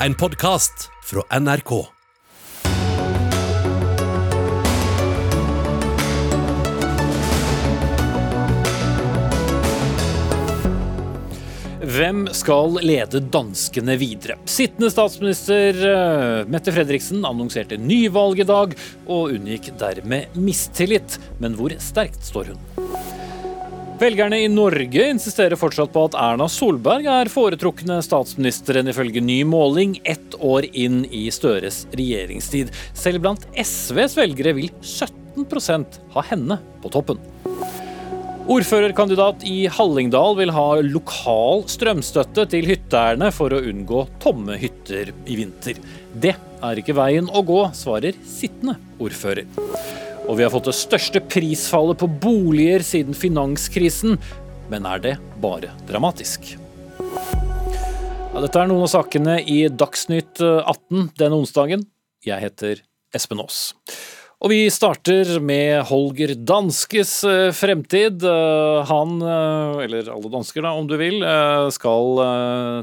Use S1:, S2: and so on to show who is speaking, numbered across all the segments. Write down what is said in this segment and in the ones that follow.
S1: en podkast fra NRK.
S2: Hvem skal lede danskene videre? Sittende statsminister eh, Mette Fredriksen annonserte nyvalg i dag, og unngikk dermed mistillit. Men hvor sterkt står hun? Velgerne i Norge insisterer fortsatt på at Erna Solberg er foretrukne statsministeren ifølge ny måling ett år inn i Støres regjeringstid. Selv blant SVs velgere vil 17% ha henne på toppen. Ordførerkandidat i Hallingdal vil ha lokal strømstøtte til hytteeierne for å unngå tomme hytter i vinter. Det er ikke veien å gå, svarer sittende ordfører. Og vi har fått det største prisfallet på boliger siden finanskrisen. Men er det bare dramatisk? Ja, dette er noen av sakene i Dagsnytt 18 denne onsdagen. Jeg heter Espen Aas. Og vi starter med Holger Danskes eh, fremtid. Eh, han, eh, eller alle dansker da, om du vil, skal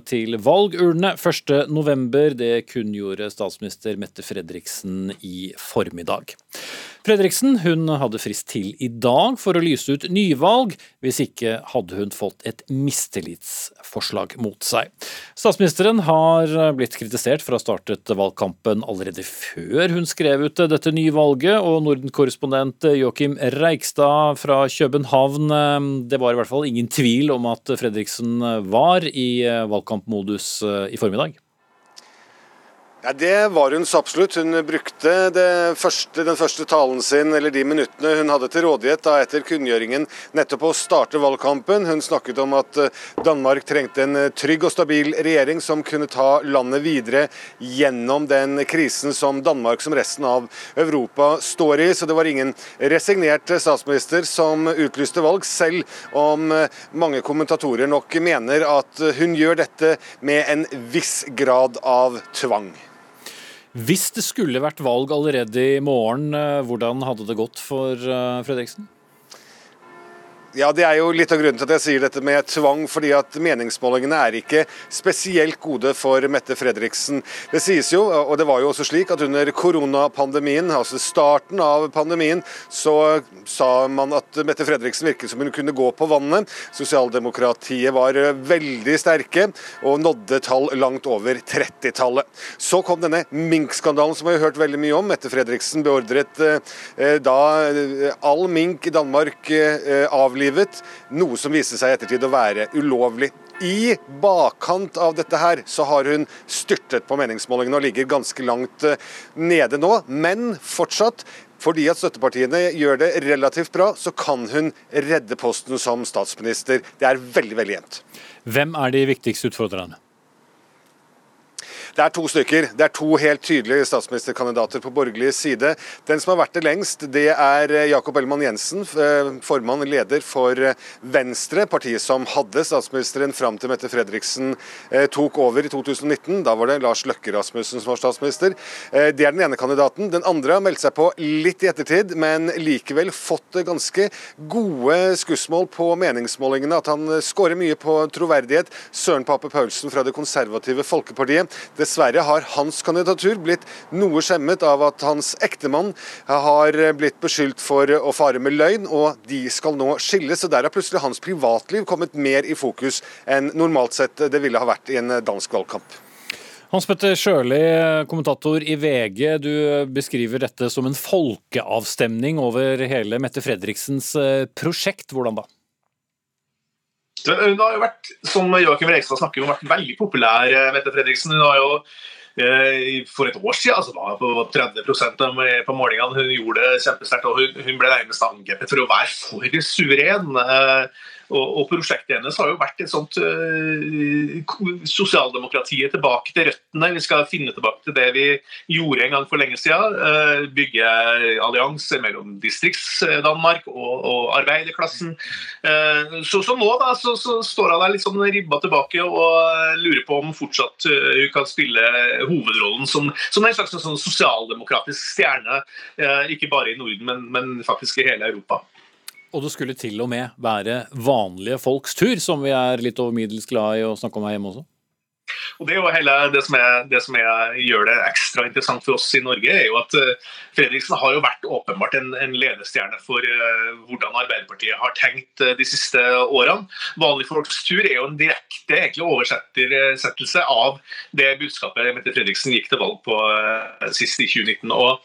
S2: til valgurnene 1.11. Det kunngjorde statsminister Mette Fredriksen i formiddag. Fredriksen hun hadde frist til i dag for å lyse ut nyvalg. Hvis ikke hadde hun fått et mistillitsforslag mot seg. Statsministeren har blitt kritisert for å ha startet valgkampen allerede før hun skrev ut dette nyvalget, og Norden-korrespondent Joakim Reikstad fra København, det var i hvert fall ingen tvil om at Fredriksen var i valgkampmodus i formiddag?
S3: Ja, Det var hun så absolutt. Hun brukte første, den første talen sin, eller de minuttene hun hadde til rådighet da etter kunngjøringen nettopp å starte valgkampen. Hun snakket om at eh, Danmark trengte en eh, trygg og stabil regjering som kunne ta landet videre gjennom den krisen som Danmark, som resten av Europa, står i. Så det var ingen resignert statsminister som utlyste valg, selv om eh, mange kommentatorer nok mener at hun gjør dette med en viss grad av tvang.
S2: Hvis det skulle vært valg allerede i morgen, eh, hvordan hadde det gått for eh, Fredriksen?
S3: Ja, Det er jo litt av grunnen til at jeg sier dette med tvang. fordi at Meningsmålingene er ikke spesielt gode for Mette Fredriksen. Det sies jo, og det var jo også slik, at under koronapandemien, altså starten av pandemien, så sa man at Mette Fredriksen virket som hun kunne gå på vannet. Sosialdemokratiet var veldig sterke og nådde tall langt over 30-tallet. Så kom denne minkskandalen som vi har hørt veldig mye om. Mette Fredriksen beordret eh, da eh, all mink i Danmark eh, avlivet avlivet, noe som viste seg i ettertid å være ulovlig. I bakkant av dette her så har hun styrtet på meningsmålingene og ligger ganske langt eh, nede nå, men fortsatt fordi at støttepartiene gjør det relativt bra, så kan hun redde posten som statsminister. Det er veldig, veldig jevnt.
S2: Hvem er de viktigste utfordrerne?
S3: Det er to stykker. Det er to helt tydelige statsministerkandidater på borgerlig side. Den som har vært det lengst, det er eh, Jakob Ellemann Jensen, formann formann leder for eh, Venstre, partiet som hadde statsministeren fram til Mette Fredriksen tok over i 2019. Da var det Lars Løkke Rasmussen som var statsminister. Det er den ene kandidaten. Den andre har meldt seg på litt i ettertid, men likevel fått ganske gode skussmål på meningsmålingene. At han skårer mye på troverdighet. Søren Pape Paulsen fra Det konservative Folkepartiet. Det Dessverre har hans kandidatur blitt noe skjemmet av at hans ektemann har blitt beskyldt for å fare med løgn, og de skal nå skilles. og Der har plutselig hans privatliv kommet mer i fokus enn normalt sett det ville ha vært i en dansk valgkamp.
S2: Hans Petter Sjøli, kommentator i VG. Du beskriver dette som en folkeavstemning over hele Mette Fredriksens eh, prosjekt. Hvordan da?
S4: Hun har jo vært, som Joakim Rekstad snakker om, vært veldig populær, eh, Mette Fredriksen. Hun har jo eh, for et år siden altså var hun på 30% på målingene. Hun gjorde det kjempesterkt. og hun, hun, ble nærmest angrepet for å være for suveren. Og, og, prosjektet hennes har jo vært et sånt uh, Sosialdemokratiet tilbake til røttene. Vi skal finne tilbake til det vi gjorde en gang for lenge siden. Uh, bygge allianser mellom Distrikts-Danmark og, og, arbeiderklassen. Uh, så, så, nå da, så, så står hun der litt sånn ribba tilbake og lurer på om fortsatt hun kan spille hovedrollen som, som en slags sånn sosialdemokratisk stjerne. ikke bare i Norden, men, men faktisk i hele Europa.
S2: Og det skulle til og med være vanlige folks tur, som vi er litt over middels glad i å snakke om her hjemme også?
S4: Og Det er jo hele det som, er, det som er, gjør det ekstra interessant for oss i Norge, er jo at uh, Fredriksen har jo vært åpenbart en, en ledestjerne for uh, hvordan Arbeiderpartiet har tenkt uh, de siste årene. Vanlige folks tur er jo en direkte egentlig oversettelse av det budskapet Mette Fredriksen gikk til valg på sist i 2019. Og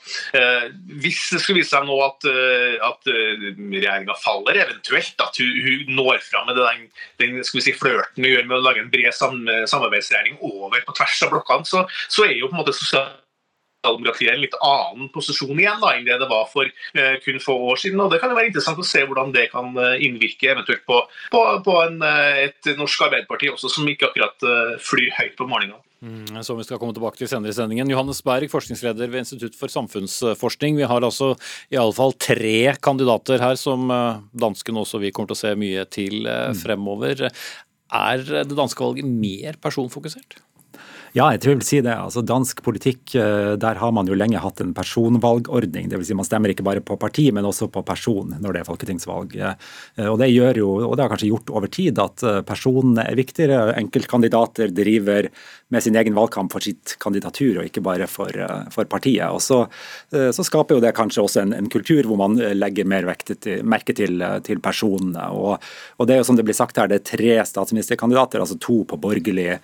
S4: Hvis det skulle vise seg nå at, at regjeringa faller, eventuelt at hun, hun når fram med den, den skal vi si, flørten hun gjør med å lage en bred samarbeidsregjering over på tvers av blokkene, så, så er jo på en måte sosialdemokratiet en litt annen posisjon igjen da, enn det det var for uh, kun få år siden. og Det kan jo være interessant å se hvordan det kan uh, innvirke eventuelt på, på, på en, uh, et norsk arbeiderparti også, som ikke akkurat flyr høyt på morgenen.
S2: Mm, som vi skal komme tilbake til senere i sendingen. Johannes Berg, forskningsleder ved Institutt for samfunnsforskning. Vi har altså i alle fall tre kandidater her som dansken også vi kommer til å se mye til mm. fremover. Er det danske valget mer personfokusert?
S5: Ja, jeg tror jeg vil si det. Altså, dansk politikk, eh, der har man jo lenge hatt en personvalgordning. Dvs. Si man stemmer ikke bare på parti, men også på person når det er folketingsvalg. Eh, og det gjør jo, og det har kanskje gjort over tid at personene er viktigere. Enkeltkandidater driver med sin egen valgkamp for sitt kandidatur, og ikke bare for, for partiet. Og så, så, skaper jo det kanskje også en, en kultur hvor man legger mer til, merke til, til personene. Og, og, det er jo som det blir sagt her, det er tre statsministerkandidater, altså to på borgerlig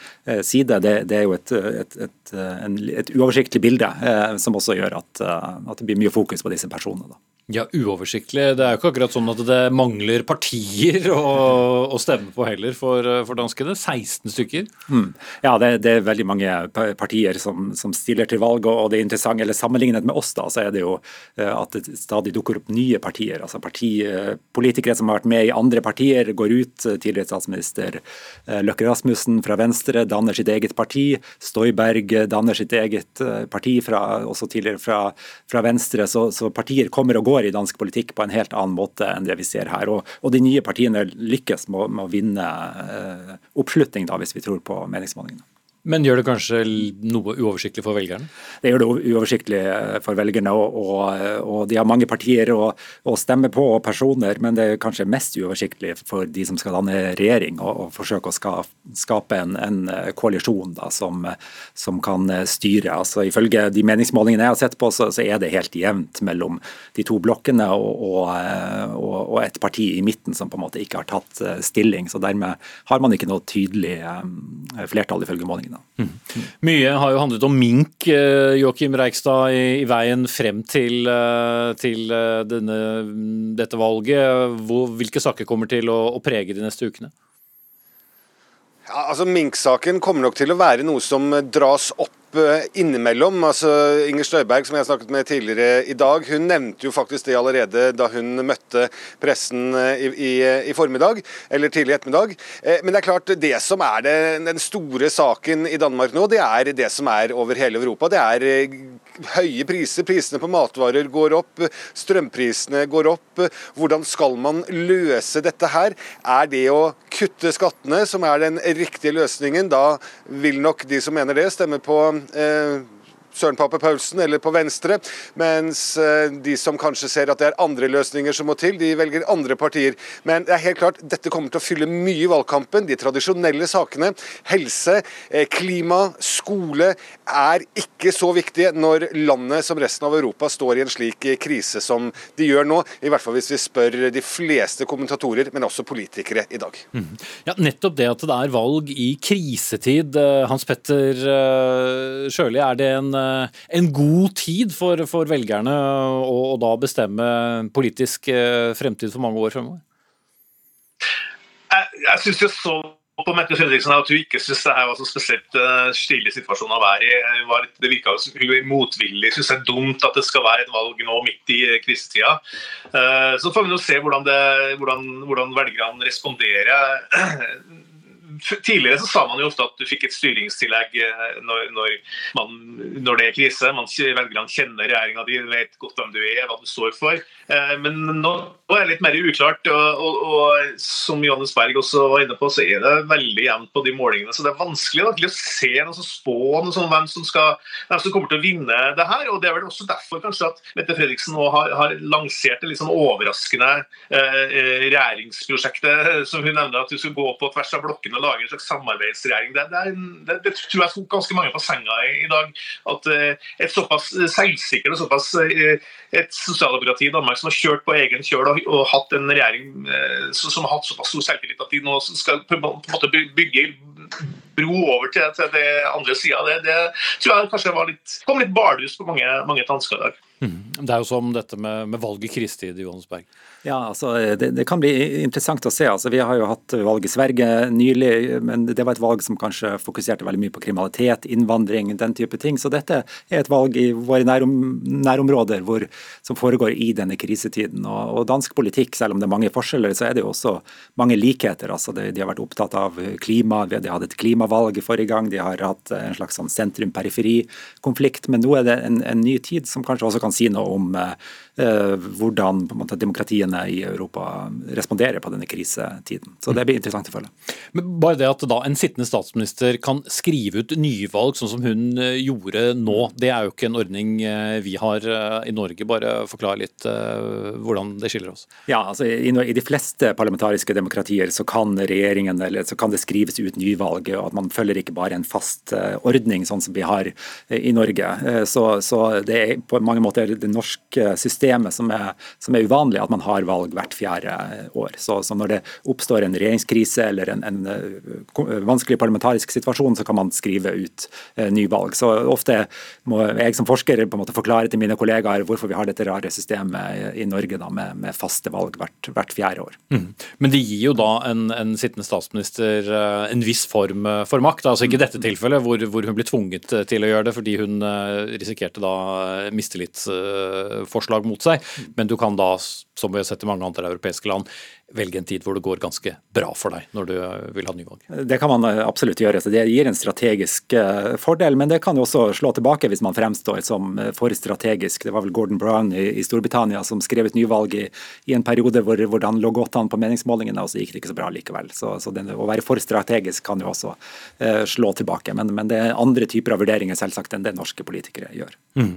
S5: side. Det, det er jo et, et, et, en, et uoversiktlig bilde, eh, som også gjør at, eh, at, det blir mye fokus på disse personene. Da.
S2: Ja, uoversiktlig. Det er jo ikke akkurat sånn at det mangler partier å, å stemme på heller for, for danskene. 16 stykker. Mm.
S5: Ja, det, det, er veldig mange partier som, som, stiller til valg. og det er interessant, eller Sammenlignet med oss da, så er det jo eh, at det stadig dukker opp nye partier. altså parti, Politikere som har vært med i andre partier, går ut. Tidligere statsminister Løkke Rasmussen fra Venstre danner sitt eget parti. Støyberg danner sitt eget parti, fra, også tidligere fra, fra Venstre. Så, så partier kommer og går går i dansk politikk på en helt annen måte enn det vi ser her. Og, og de nye partiene lykkes med, med å vinne eh, oppslutning, da, hvis vi tror på meningsmålingene.
S2: Men gjør det kanskje noe uoversiktlig for velgerne?
S5: Det gjør det uoversiktlig eh, for velgerne, og, og, og de har mange partier å, å, stemme på og personer, men det er kanskje mest uoversiktlig for de som skal danne regjering, og, og forsøke å ska, skape en, en eh, koalisjon da, som, som, kan eh, styre. Altså, ifølge de meningsmålingene jeg har sett på, så, så er det helt jevnt mellom de to blokkene og, og, et parti i midten som på en måte ikke har tatt stilling. så Dermed har man ikke noe tydelig flertall, ifølge målingene. Mm.
S2: Mye har jo handlet om mink, Joachim Joakim Reikstad, i, i, veien frem til, eh, til eh, denne, dette valget. Hvor, hvilke saker kommer til å, å prege de neste ukene?
S3: Ja, altså Mink-saken kommer nok til å være noe som dras opp Eh, innimellom. altså Inger Støyberg, som jeg snakket med tidligere i dag, hun nevnte jo faktisk det allerede da hun møtte pressen eh, i, i, i formiddag, eller tidlig ettermiddag. Eh, men det er klart, det som er det, den store saken i Danmark nå, det er det som er over hele Europa. Det er høye priser. Prisene på matvarer går opp, strømprisene går opp. Hvordan skal man løse dette her? Er det å kutte skattene som er den riktige løsningen? Da vil nok de som mener det, stemme på eh, Søren Pape Paulsen eller på Venstre, mens eh, de som kanskje ser at det er andre løsninger som må til, de velger andre partier. Men det er helt klart, dette kommer til å fylle mye i valgkampen. De tradisjonelle sakene, helse, eh, klima, skole, er ikke så viktige når landet som resten av Europa står i en slik eh, krise som de gjør nå. I hvert fall hvis vi spør de fleste kommentatorer, men også politikere i dag. Mm.
S2: Ja, Nettopp det at det er valg i krisetid. Hans Petter Sjøli, er det en Eh, en god tid for, for velgerne å, å, da bestemme politisk eh, fremtid for mange år fremover?
S4: Jeg, jeg synes jo så på Mette Fredriksen at hun ikke syntes det var så spesielt uh, stilig situasjon å være i. Var, det virka hun motvillig, syns det er dumt at det skal være et valg nå midt i krisetida. Så får vi nå se hvordan, det, hvordan, hvordan velgerne responderer. Tidligere så sa man jo ofte at du fikk et styringstillegg eh, når, når, man, når det er krise. Man Velgerne kjenner regjeringa di, vet godt hvem du er, hva du står for. Eh, men nå, er det litt mer uklart. Og, og, og, som Johannes Berg også var inne på, så er det veldig jevnt på de målingene. Så det er vanskelig da, å se noe som spå noe sånn, hvem, som skal, hvem som kommer til å vinne det her. og Det er vel også derfor kanskje at Mette Fredriksen nå har, har lansert det litt sånn overraskende eh, eh regjeringsprosjektet som hun nevner, at hun skal gå på tvers av blokkene lage en slags samarbeidsregjering. Det, det, det, det tror jeg tok ganske mange på senga i, i dag. At uh, et såpass selvsikkert og såpass uh, et sosialdemokrati i Danmark som har kjørt på egen kjøl og, og hatt en regjering uh, som har hatt såpass stor selvtillit at de nå skal på en måte bygge bro over til, til det andre sida, det, det, tror jeg kanskje var litt, kom litt bardus på mange, mange dansker i dag.
S2: Mm. Det er jo som dette med, med valget i krisetid, Johannesberg.
S5: Ja, altså, det, det, kan bli interessant å se. Altså, vi har jo hatt valg i Sverige nylig, men det var et valg som kanskje fokuserte veldig mye på kriminalitet, innvandring, den type ting. Så dette er et valg i våre nærom, nærområder hvor, som foregår i denne krisetiden. Og, og, dansk politikk, selv om det er mange forskjeller, så er det jo også mange likheter. Altså, de, de har vært opptatt av klima, de hadde et klimavalg forrige gang, de har hatt en slags sånn sentrum-periferi-konflikt. Men nå er det en, en ny tid som kanskje også kan si noe om Eh, hvordan måte, demokratiene i Europa responderer på denne krisetiden. Så Det blir interessant å følge.
S2: Men bare det at da en sittende statsminister kan skrive ut nyvalg sånn som hun eh, gjorde nå, det er jo ikke en ordning eh, vi har i Norge. Bare forklar litt hvordan det skiller oss.
S5: Ja, altså i, i de fleste parlamentariske demokratier så kan regjeringen eller så kan det skrives ut nyvalg, og at man følger ikke bare en fast ordning sånn som vi har i Norge. Så, så det er på mange måter det norske systemet systemet som er, som er, uvanlig, at man har valg hvert fjerde år. Så, så når det oppstår en regjeringskrise eller en, en, eh, vanskelig parlamentarisk situasjon, så kan man skrive ut eh, nyvalg. Så ofte må jeg som forsker på en måte forklare til mine kollegaer hvorfor vi har dette rare systemet i Norge da, med, med faste valg hvert, hvert fjerde år. Mm.
S2: Men det gir jo da en, en sittende statsminister uh, en viss form for makt. altså Ikke i dette tilfellet hvor, hvor, hun blir tvunget til å gjøre det fordi hun risikerte da mistillitsforslag mot mot seg. Men du kan da, som vi har sett i mange andre europeiske land, velge en tid hvor det går ganske bra for deg når du eh, vil ha nyvalg.
S5: Det kan man eh, absolutt gjøre. så Det gir en strategisk eh, fordel, men det kan jo også slå tilbake hvis man fremstår som for strategisk. Det var vel Gordon Brown i, Storbritannia som skrev et nyvalg i, i en periode hvor, hvor han lå godt an på meningsmålingene, og så gikk det ikke så bra likevel. Så, så det, Å være for strategisk kan jo også eh, slå tilbake. Men, men, det er andre typer av vurderinger selvsagt enn det norske politikere gjør. Mm.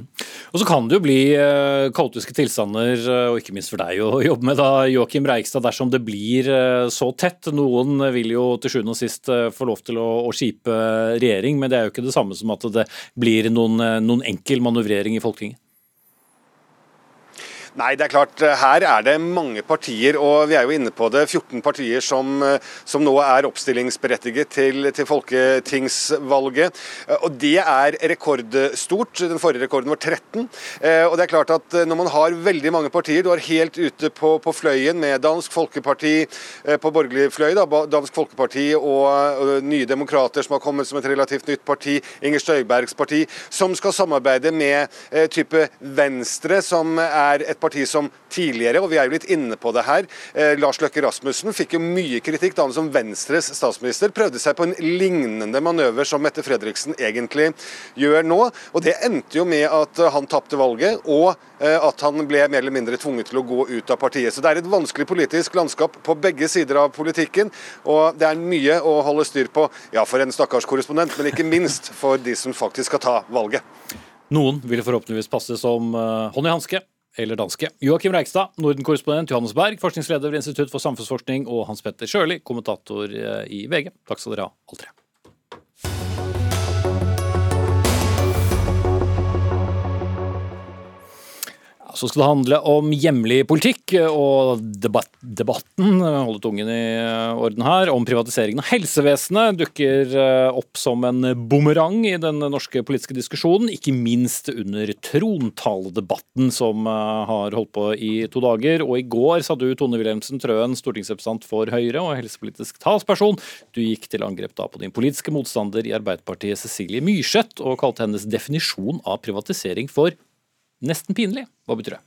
S2: Og Så kan det jo bli eh, kaotiske tilstander, og ikke minst for deg å jobbe med, da, Joakim Reigstad dersom det blir eh, så tett. Noen vil jo til sjuende og sist eh, få lov til å, å skipe regjering, men det er jo ikke det samme som at det blir noen, eh, noen enkel manøvrering i Folketinget.
S3: Nei, det er klart. Eh, her er det mange partier, og vi er jo inne på det. 14 partier som, eh, som nå er oppstillingsberettiget til, til, folketingsvalget. Eh, og det er rekordstort. Den forrige rekorden var 13. Og det er klart at når man har veldig mange partier, du er helt ute på, på fløyen med Dansk Folkeparti på borgerlig fløy, da, Dansk Folkeparti og, Nye Demokrater som har kommet som et relativt nytt parti, Inger Støybergs parti, som skal samarbeide med type Venstre, som er et parti parti som tidligere, og vi er jo litt inne på det her. Eh, Lars Løkke Rasmussen fikk jo mye kritikk da han som Venstres statsminister prøvde seg på en lignende manøver som Mette Fredriksen egentlig gjør nå. Og det endte jo med at eh, han tapte valget, og eh, at han ble mer eller mindre tvunget til å gå ut av partiet. Så det er et vanskelig politisk landskap på begge sider av politikken, og det er mye å holde styr på, ja for en stakkars korrespondent, men ikke minst for de som faktisk skal ta valget.
S2: Noen vil forhåpentligvis passe som hånd i hanske eller danske. Joakim Reikstad, Norden-korrespondent Johannes Berg, forskningsleder ved Institutt for samfunnsforskning, og Hans Petter Sjøli, kommentator eh, i VG. Takk skal dere ha, alle tre. Så skal det handle om hjemlig politikk og debat debatten, holde tungen i orden her, om privatiseringen av helsevesenet dukker eh, opp som en bumerang i den norske politiske diskusjonen, ikke minst under trontaledebatten som eh, har holdt på i to dager. Og i går sa du, Tone Wilhelmsen Trøen, stortingsrepresentant for Høyre og helsepolitisk talsperson, du gikk til angrep da på din politiske motstander i Arbeiderpartiet, Cecilie Myrseth, og kalte hennes definisjon av privatisering for nesten pinlig. Hva betyr det?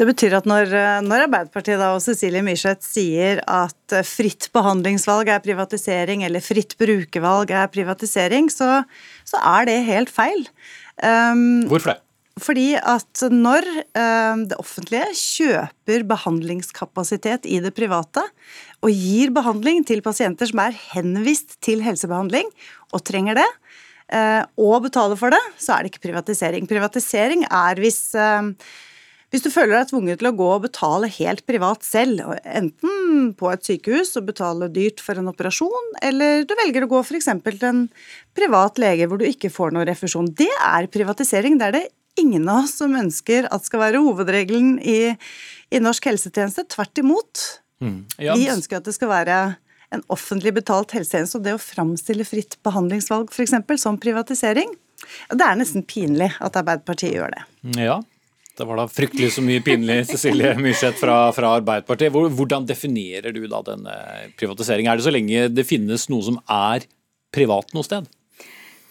S6: Det betyr at når, når Arbeiderpartiet da, og Cecilie Myrseth sier at fritt behandlingsvalg er privatisering, eller fritt brukervalg er privatisering, så, så er det helt feil.
S2: Um, Hvorfor det?
S6: Fordi at når um, det offentlige kjøper behandlingskapasitet i det private, og gir behandling til pasienter som er henvist til helsebehandling og trenger det, Eh, og betale for det, så er det ikke privatisering. Privatisering er hvis, eh, Hvis du føler deg tvunget til å gå og betale helt privat selv, enten på et sykehus og betale dyrt for en operasjon, eller du velger å gå f.eks. til en privat lege hvor du ikke får noe refusjon, det er privatisering. Det er det ingen av oss som ønsker at skal være hovedregelen i, i norsk helsetjeneste. Tvert imot. Mm. Ja. Vi ønsker at det skal være en offentlig betalt helsetjeneste, og det å framstille fritt behandlingsvalg f.eks. som privatisering, det er nesten pinlig at Arbeiderpartiet gjør det.
S2: Ja, det var da fryktelig så mye pinlig, Cecilie Myrseth fra, fra Arbeiderpartiet. Hvordan definerer du da denne privatiseringen? Er det så lenge det finnes noe som er privat noe sted?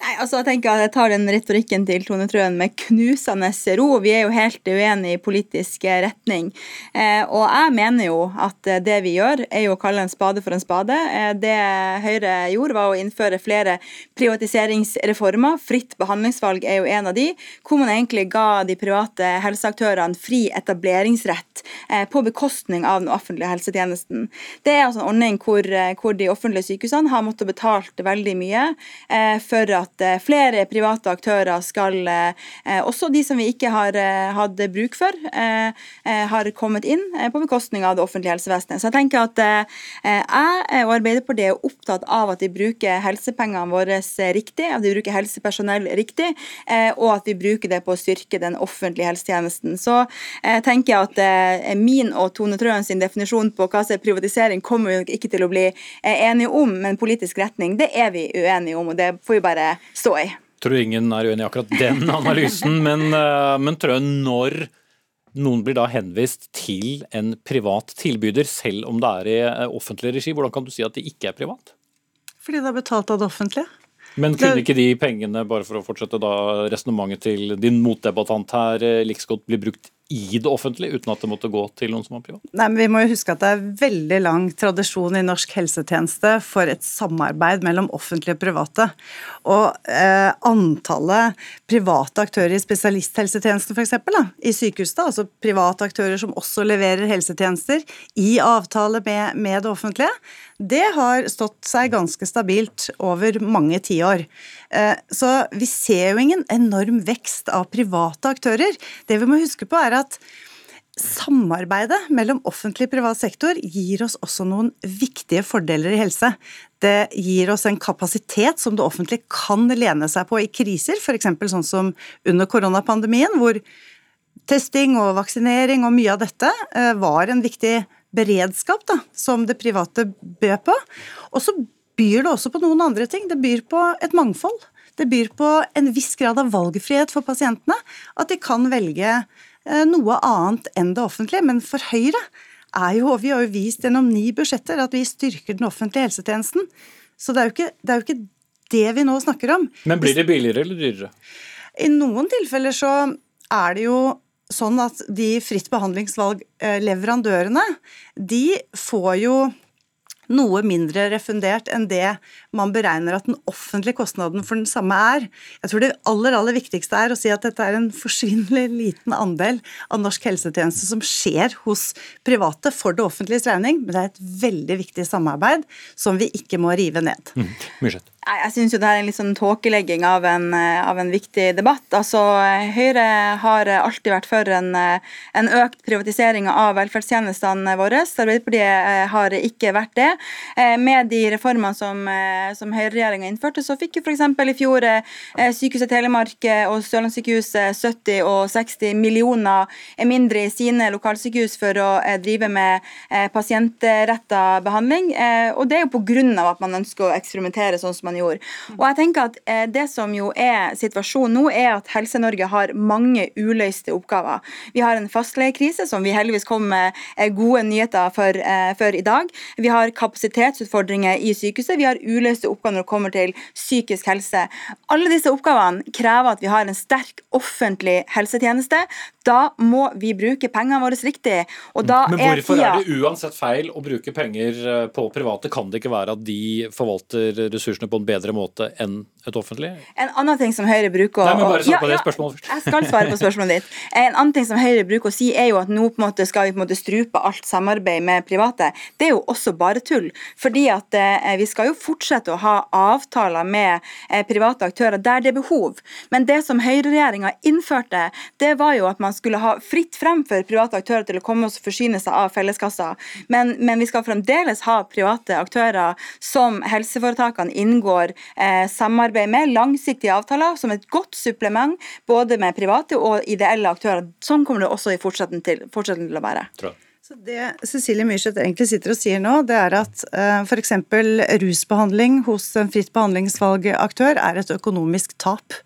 S7: Nei, altså Jeg tenker at jeg tar den retorikken til Tone Trøen med knusende ro. Vi er jo helt uenige i politisk retning. Eh, og jeg mener jo at det vi gjør, er jo å kalle en spade for en spade. Eh, det Høyre gjorde, var å innføre flere privatiseringsreformer. Fritt behandlingsvalg er jo en av de, hvor man egentlig ga de private helseaktørene fri etableringsrett eh, på bekostning av den offentlige helsetjenesten. Det er altså en ordning hvor, eh, hvor de offentlige sykehusene har måttet betalt veldig mye eh, for at at eh, flere private aktører skal, eh, også de som vi ikke har eh, hatt bruk for, har kommet inn på bekostning av det offentlige helsevesenet. Så jeg tenker at jeg og Arbeiderpartiet er opptatt av at vi bruker helsepengene våre riktig, at vi bruker helsepersonell riktig, og at vi bruker det på å styrke den offentlige helsetjenesten. Så tenker jeg at min og Tone Trøen sin definisjon på hva som er privatisering, kommer vi ikke til å bli enige om, men politisk retning, det er vi uenige om, og det får vi bare stå i.
S2: Tror ingen er uenig i akkurat den analysen, men, eh, men tror jeg når noen blir da henvist til en privat tilbyder, selv om det er i eh, offentlig regi, hvordan kan du si at det ikke er privat?
S6: Fordi det er betalt av det offentlige.
S2: Men kunne ikke de pengene, bare for å fortsette da resonnementet til din motdebattant her, eh, like godt bli brukt i det offentlige, uten at det måtte gå til noen som var privat?
S6: Nei, men Vi må jo huske at det er veldig lang tradisjon i norsk helsetjeneste for et samarbeid mellom offentlige og private. Og eh, antallet private aktører i spesialisthelsetjenesten f.eks., i sykehus, da, altså private aktører som også leverer helsetjenester i avtale med, med det offentlige, det har stått seg ganske stabilt over mange tiår. Eh, så vi ser jo ingen enorm vekst av private aktører. Det vi må huske på, er at Samarbeidet mellom offentlig og privat sektor gir oss også noen viktige fordeler i helse. Det gir oss en kapasitet som det offentlige kan lene seg på i kriser, f.eks. sånn som under koronapandemien, hvor testing og vaksinering og mye av dette eh, var en viktig beredskap da, som det private bød på. Og så byr det også på noen andre ting. Det byr på et mangfold. Det byr på en viss grad av valgfrihet for pasientene. At de kan velge Eh, noe annet enn det offentlige. Men for Høyre er jo, vi har jo vist gjennom ni budsjetter, at vi styrker den offentlige helsetjenesten. Så det er jo ikke det, jo ikke det vi nå snakker om.
S2: Men blir det billigere eller dyrere?
S6: I noen tilfeller så er det jo sånn at de fritt behandlingsvalg-leverandørene, de får jo noe mindre refundert enn det man beregner at den offentlige kostnaden for den samme er. Jeg tror det aller, aller viktigste er å si at dette er en forsvinnelig liten andel av norsk helsetjeneste som skjer hos private for det offentliges regning, men det er et veldig viktig samarbeid som vi ikke må rive ned. Mm.
S7: Jeg syns det er en litt sånn tåkelegging av, av, en viktig debatt. Altså, Høyre har alltid vært for en, en økt privatisering av velferdstjenestene våre. Arbeiderpartiet har ikke vært det. Med de reformene som Eh, som høyreregjeringa innførte, så fikk jo f.eks. i fjor eh, Sykehuset Telemark eh, og Sørlandssykehuset 70 og 60 millioner mindre i sine lokalsykehus for å drive med pasientretta behandling. Og det er jo pga. at man ønsker å eksperimentere sånn som man gjorde. Og jeg tenker at Det som jo er situasjonen nå, er at Helse-Norge har mange uløste oppgaver. Vi har en fastlegekrise som vi heldigvis kom med gode nyheter for, for i dag. Vi har kapasitetsutfordringer i sykehuset. Vi har uløste uløste oppgaver når det kommer til psykisk helse. Alle disse oppgavene krever at vi har en sterk offentlig helsetjeneste. Da må vi bruke pengene våre riktig.
S2: Men hvorfor er, er, det uansett feil å bruke penger eh, på private? Kan det ikke være at de forvalter ressursene på en bedre måte enn et offentlig?
S7: En annen ting som Høyre bruker å
S2: Nei, men bare svar på ja, det spørsmålet først.
S7: Jeg skal svare på spørsmålet ditt. En annen ting som Høyre bruker å si, er jo at nå på en måte skal vi på en måte strupe alt samarbeid med private. Det er jo også bare tull. Fordi at eh, vi skal jo fortsette å ha avtaler med eh, private aktører der det er behov. Men det som høyreregjeringa innførte, det var jo at man skulle ha fritt frem for private aktører til å komme og forsyne seg av felleskassa, men, men vi skal fremdeles ha private aktører som helseforetakene inngår eh, samarbeid med, langsiktige avtaler, som et godt supplement både med private og ideelle aktører. Sånn kommer det også i fortsettelsen til, til å være.
S2: Tror.
S6: Så Det Cecilie Myrseth egentlig sitter og sier nå, det er at uh, f.eks. rusbehandling hos en fritt behandlingsvalgaktør er et økonomisk tap.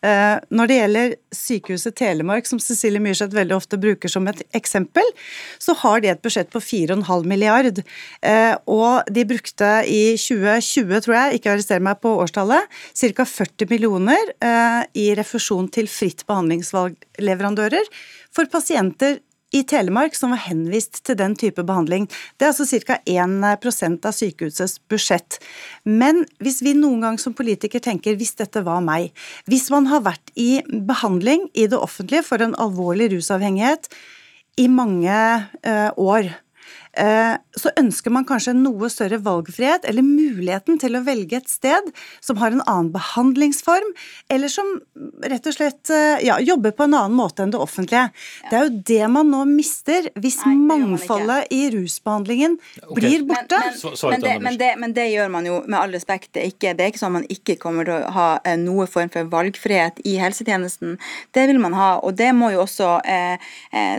S6: Uh, når det gjelder Sykehuset Telemark, som Cecilie Myrseth veldig ofte bruker som et eksempel, så har de et budsjett på 4,5 milliard. Uh, og de brukte i 2020, tror jeg, ikke arrester meg på årstallet, ca. 40 millioner i refusjon til fritt behandlingsvalgleverandører for pasienter i Telemark som var henvist til den type behandling. Det er altså ca. 1% av sykehusets budsjett. Men hvis vi noen gang som politiker tenker hvis dette var meg, hvis man har vært i behandling i det offentlige for en alvorlig rusavhengighet i mange ø, år, Eh, så ønsker man kanskje en noe større valgfrihet, eller muligheten til å velge et sted som har en annen behandlingsform, eller som rett og slett eh, ja, jobber på en annen måte enn det offentlige. Det er jo det man nå mister hvis Nei, mangfoldet i rusbehandlingen okay. blir borte.
S7: Men, men, men, det, men, det, men, det, gjør man jo med all respekt. Det er, ikke, det er ikke sånn at man ikke kommer til å ha eh, noe form for valgfrihet i helsetjenesten. Det vil man ha, og det må jo også eh,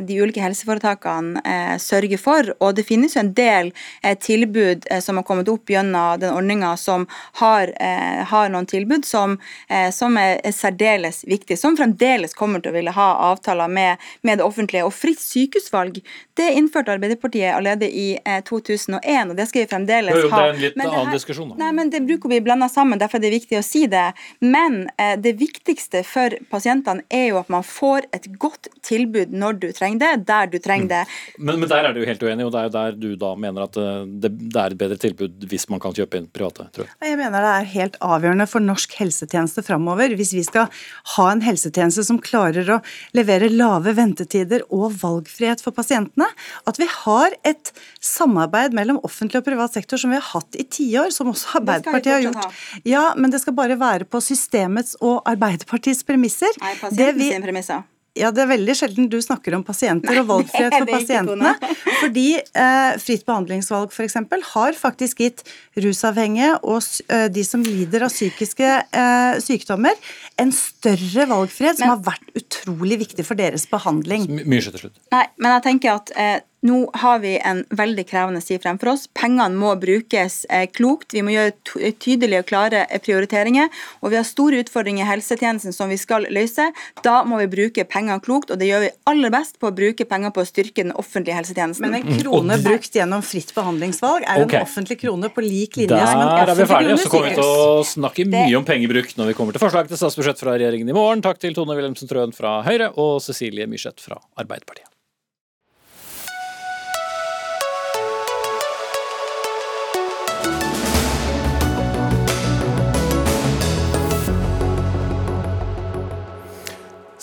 S7: de ulike helseforetakene eh, sørge for. og det det finnes jo en del eh, tilbud eh, som har kommet opp gjennom den ordninga som har, eh, har, noen tilbud som, eh, som er, er, særdeles viktige, som fremdeles kommer til å ville ha avtaler med, med det offentlige. Og fritt sykehusvalg det innførte Arbeiderpartiet allerede i 2001, eh, og det skal vi fremdeles
S2: ha. Det er en litt men annen her, diskusjon. Da.
S7: Nei, men Det bruker vi blanda sammen, derfor er det viktig å si det. Men eh, det viktigste for pasientene er jo at man får et godt tilbud når du trenger det, der du trenger mm. det.
S2: Men, men, der er du helt uenig, og det er jo der du da mener at eh, det, det, er et bedre tilbud hvis man kan kjøpe inn private? tror
S6: jeg. Jeg mener det er helt avgjørende for norsk helsetjeneste framover. Hvis vi skal ha en helsetjeneste som klarer å levere lave ventetider og valgfrihet for pasientene, at vi har et samarbeid mellom offentlig og privat sektor som vi har hatt i tiår, som også Arbeiderpartiet har gjort. Ja, men det skal bare være på systemets og Arbeiderpartiets premisser.
S7: Nei, pasientens premisser.
S6: Ja, Det er veldig sjelden du snakker om pasienter og valgfrihet for pasientene. fordi eh, fritt behandlingsvalg f.eks. har faktisk gitt rusavhengige og eh, de som lider av psykiske eh, sykdommer, en større valgfrihet men, som har vært utrolig viktig for deres behandling.
S2: Mye til slutt.
S7: Nei, men jeg tenker at eh, nå har vi en veldig krevende tid fremfor oss. Pengene må brukes eh, klokt. Vi må gjøre tydelige og klare eh, prioriteringer. Og vi har store utfordringer i helsetjenesten som vi skal løse. Da må vi bruke pengene klokt, og det gjør vi aller best på å bruke penger på å styrke den offentlige helsetjenesten.
S6: Men en krone brukt gjennom fritt behandlingsvalg er okay. en offentlig krone på lik linje Der som en Der
S2: er vi ferdige, så kommer vi til å snakke mye om pengebruk når vi kommer til forslag til statsbudsjett fra regjeringen i morgen. Takk til Tone Wilhelmsen Trøen fra Høyre og Cecilie Myrseth fra Arbeiderpartiet.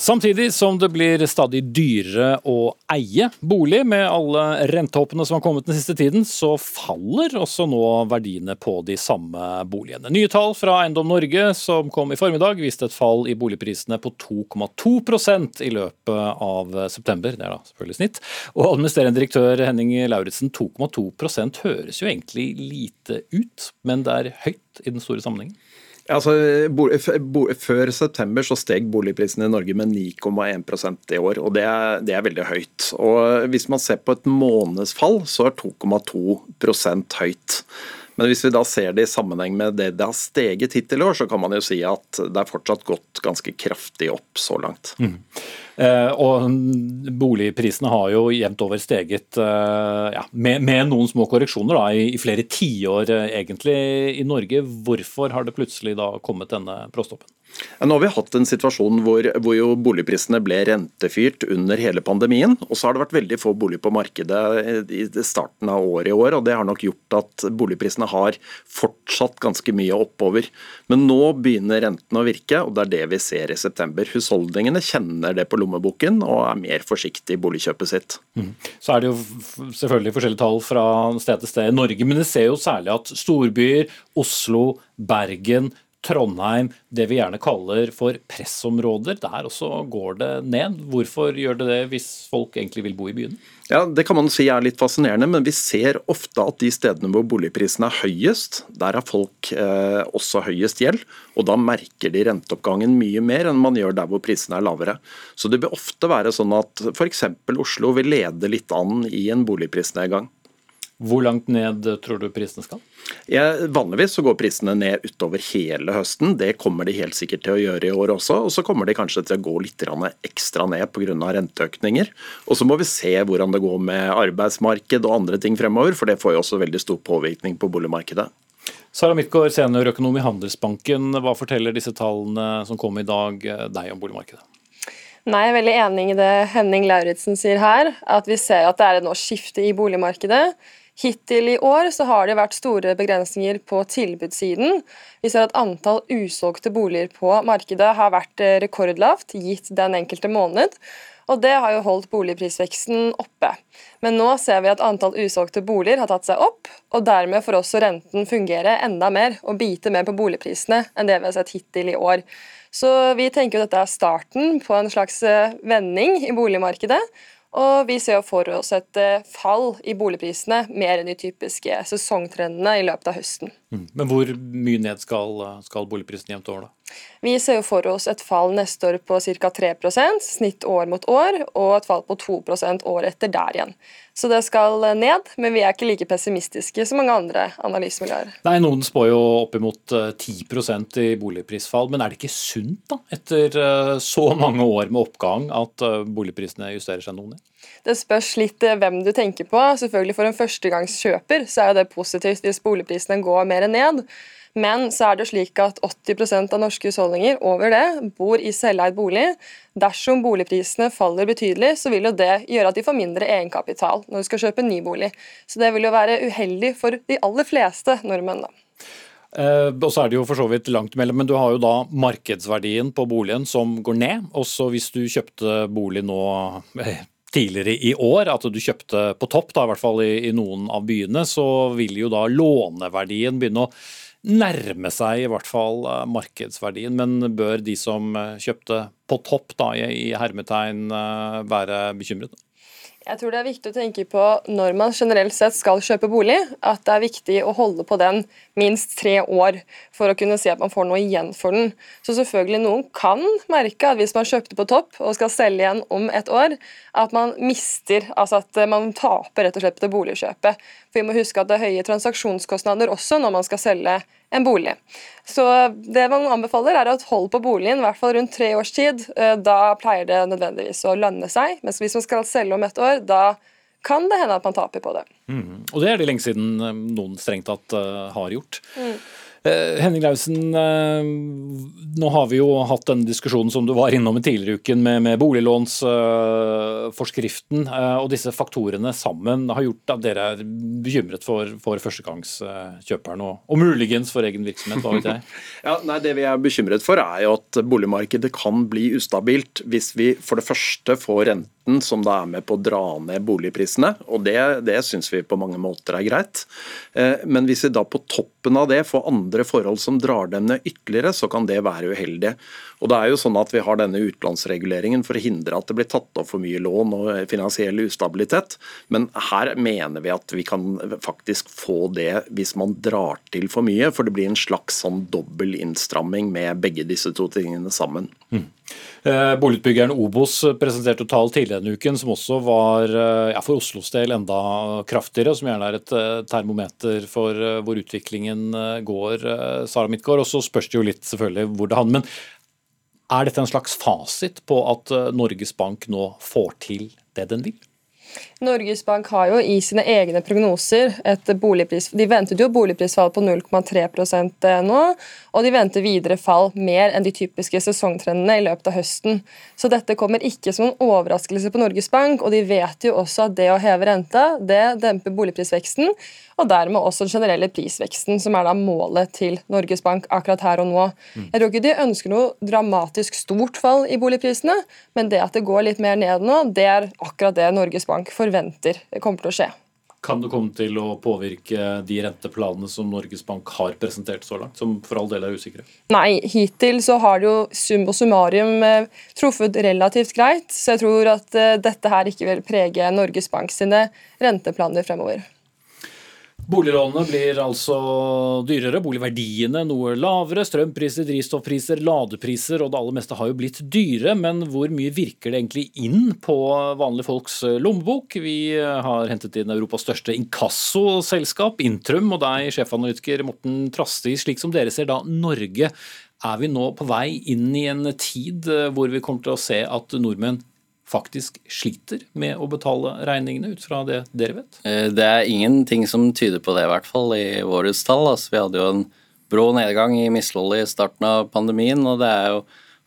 S2: Samtidig som det blir stadig dyrere å eie bolig med alle rentehoppene som har kommet den siste tiden, så faller også nå verdiene på de samme boligene. Nye tall fra Eiendom Norge som kom i formiddag, viste et fall i boligprisene på 2,2% i løpet av september. Det er da selvfølgelig snitt. Og administrerende direktør Henning Lauritzen, 2,2% høres jo egentlig lite ut, men det er høyt i den store sammenhengen?
S8: Altså, Før september så steg boligprisene i Norge med 9,1% i år, og det er, det er, veldig høyt. Og Hvis man ser på et månedsfall, så er 2,2% høyt. Men hvis vi da ser det i sammenheng med det det har steget hittil i år, så kan man jo si at det er fortsatt gått ganske kraftig opp så langt. Mm.
S2: Eh, og boligprisene har jo jevnt over steget eh, ja, med, med, noen små korreksjoner da, i, i flere tiår eh, egentlig i Norge. Hvorfor har det plutselig da kommet denne bråstoppen?
S8: Nå har vi hatt en situasjon hvor, hvor boligprisene ble rentefyrt under hele pandemien. Og så har det vært veldig få boliger på markedet i starten av året i år. og Det har nok gjort at boligprisene har fortsatt ganske mye oppover. Men nå begynner rentene å virke, og det er det vi ser i september. Husholdningene kjenner det på lommeboken og er mer forsiktig i boligkjøpet sitt. Mm.
S2: Så er det jo selvfølgelig forskjellige tall fra sted til sted i Norge, men vi ser jo særlig at storbyer, Oslo, Bergen, Trondheim, det vi gjerne kaller for pressområder. Der også går det ned. Hvorfor gjør det det hvis folk egentlig vil bo i byen?
S8: Ja, Det kan man si er litt fascinerende, men vi ser ofte at de stedene hvor boligprisene er høyest, der har folk eh, også høyest gjeld. Og da merker de renteoppgangen mye mer enn man gjør der hvor prisene er lavere. Så det vil ofte være sånn at f.eks. Oslo vil lede litt an i en boligprisnedgang.
S2: Hvor langt ned tror du prisene skal?
S8: Ja, vanligvis så går prisene ned utover hele høsten. Det kommer de helt sikkert til å gjøre i år også. Og så kommer de kanskje til å gå litt ekstra ned pga. renteøkninger. Og så må vi se hvordan det går med arbeidsmarked og andre ting fremover, for det får jo også veldig stor påvirkning på boligmarkedet.
S2: Sara Midtgaard, seniorøkonom i Handelsbanken. Hva forteller disse tallene som kom i dag deg om boligmarkedet?
S9: Nei, Jeg er veldig enig i det Henning Lauritzen sier her. At vi ser at det er et nå skifte i boligmarkedet. Hittil i år så har det vært store begrensninger på tilbudssiden. Vi ser at antall usolgte boliger på markedet har vært eh, rekordlavt gitt den enkelte måned. Og det har jo holdt boligprisveksten oppe. Men nå ser vi at antall usolgte boliger har tatt seg opp, og dermed får også renten fungere enda mer og bite mer på boligprisene enn det vi har sett hittil i år. Så vi tenker at dette er starten på en slags eh, vending i boligmarkedet. Og vi ser for oss et eh, fall i boligprisene, mer enn de typiske sesongtrendene i løpet av høsten.
S2: Mm. Men hvor mye ned skal, skal boligprisen jevnt over, da?
S9: Vi ser jo for oss et fall neste år på ca. 3% snitt år mot år, og et fall på 2% år etter der igjen. Så det skal ned, men vi er ikke like pessimistiske som mange andre analysemiljøer.
S2: Nei, Noen spår jo oppimot 10 eh, i boligprisfall, men er det ikke sunt da, etter eh, så mange år med oppgang at eh, boligprisene justerer seg noe ned?
S9: Det spørs litt hvem du tenker på. Selvfølgelig For en førstegangskjøper så er det positivt hvis boligprisene går mer ned. Men så er det slik at 80% av norske husholdninger over det bor i selveid bolig. Dersom boligprisene faller betydelig, så vil jo det gjøre at de får mindre egenkapital når de skal kjøpe ny bolig. Så det vil jo være uheldig for de aller fleste nordmenn. da.
S2: Eh, og så er det jo for så vidt langt mellom, men du har jo da markedsverdien på boligen som går ned. Også hvis du kjøpte bolig nå eh, tidligere i år, at du kjøpte på topp, da, i hvert fall i, i noen av byene, så vil jo da låneverdien begynne å nærme seg i hvert fall eh, markedsverdien. Men bør de som eh, kjøpte på topp da, i hermetegn eh, være bekymret?
S9: Jeg tror det er viktig å tenke på når man generelt sett skal kjøpe bolig, at det er viktig å holde på den minst tre år for å kunne si at man får noe igjen for den. Så selvfølgelig noen kan merke at hvis man kjøpte på topp og skal selge igjen om et år, at man mister, altså at man taper rett og slett på det boligkjøpet. For vi må huske at det er høye transaksjonskostnader også når man skal selge en bolig. Så det man anbefaler er å holde på boligen i hvert fall rundt tre års tid. Eh, da pleier det nødvendigvis å lønne seg. Mens hvis man skal selge om et år, da kan det hende at man taper på det.
S2: Mm. Og det er det lenge siden eh, noen strengt tatt uh, har gjort. Mm. Eh, Henning Lausen, eh, nå har vi jo hatt denne diskusjonen som du var innom i tidligere uken med, med boliglånsforskriften. Eh, og disse faktorene sammen har gjort at dere er bekymret for, for førstegangskjøperen og, og, muligens for egen virksomhet, hva vet jeg?
S8: ja, nei, Det vi er bekymret for er jo at boligmarkedet kan bli ustabilt hvis vi for det første får renten som da er med på å dra ned boligprisene, og det, det syns vi på mange måter er greit. Men hvis vi da på toppen av det får andre forhold som drar dem ned ytterligere, så kan det være uheldig. Og det er jo sånn at Vi har denne utlånsreguleringen for å hindre at det blir tatt opp for mye lån og finansiell ustabilitet, men her mener vi at vi kan faktisk få det hvis man drar til for mye, for det blir en slags sånn dobbel innstramming med begge disse to tingene sammen. Mm.
S2: Eh, boligutbyggeren Obos presenterte tall tidligere denne uken som også var eh, ja, for Oslos del enda kraftigere, som gjerne er et eh, termometer for hvor utviklingen går. Sara Midtgaard, og så spørs det jo litt selvfølgelig hvor det handler. Men er dette en slags fasit på at Norges Bank nå får til det den vil?
S9: Norges Bank har jo i sine egne prognoser et boligpris De ventet jo boligprisfall på 0,3 eh, nå, og de venter videre fall mer enn de typiske sesongtrendene i løpet av høsten. Så dette kommer ikke som en overraskelse på Norges Bank, og de vet jo også at det å heve renta, det demper boligprisveksten, og dermed også den generelle prisveksten, som er da målet til Norges Bank akkurat her og nå. Mm. Jeg tror ikke de ønsker noe dramatisk stort fall i boligprisene, men det at det går litt mer ned nå, det er akkurat det Norges Bank forventer kommer til å skje.
S2: Kan det komme til å påvirke de renteplanene som Norges Bank har presentert så langt, som for all del er usikre?
S9: Nei, hittil så har det jo sum og summarium eh, truffet relativt greit, så jeg tror at eh, dette her ikke vil prege Norges Bank sine renteplaner fremover.
S2: Boliglånene blir altså dyrere, boligverdiene noe lavere. Strømpriser, drivstoffpriser, ladepriser og det aller meste har jo blitt dyre. Men hvor mye virker det egentlig inn på vanlige folks lommebok? Vi har hentet inn Europas største inkassoselskap, Intrum, og deg, sjefanalytiker Morten Trasti. Slik som dere ser da Norge, er vi nå på vei inn i en tid hvor vi kommer til å se at nordmenn faktisk sliter med å betale regningene, ut fra det dere vet?
S10: Eh, det er ingenting som tyder på det, i hvert fall i våres tall. Altså, vi hadde jo en brå nedgang i misligholdet i starten av pandemien, og det er jo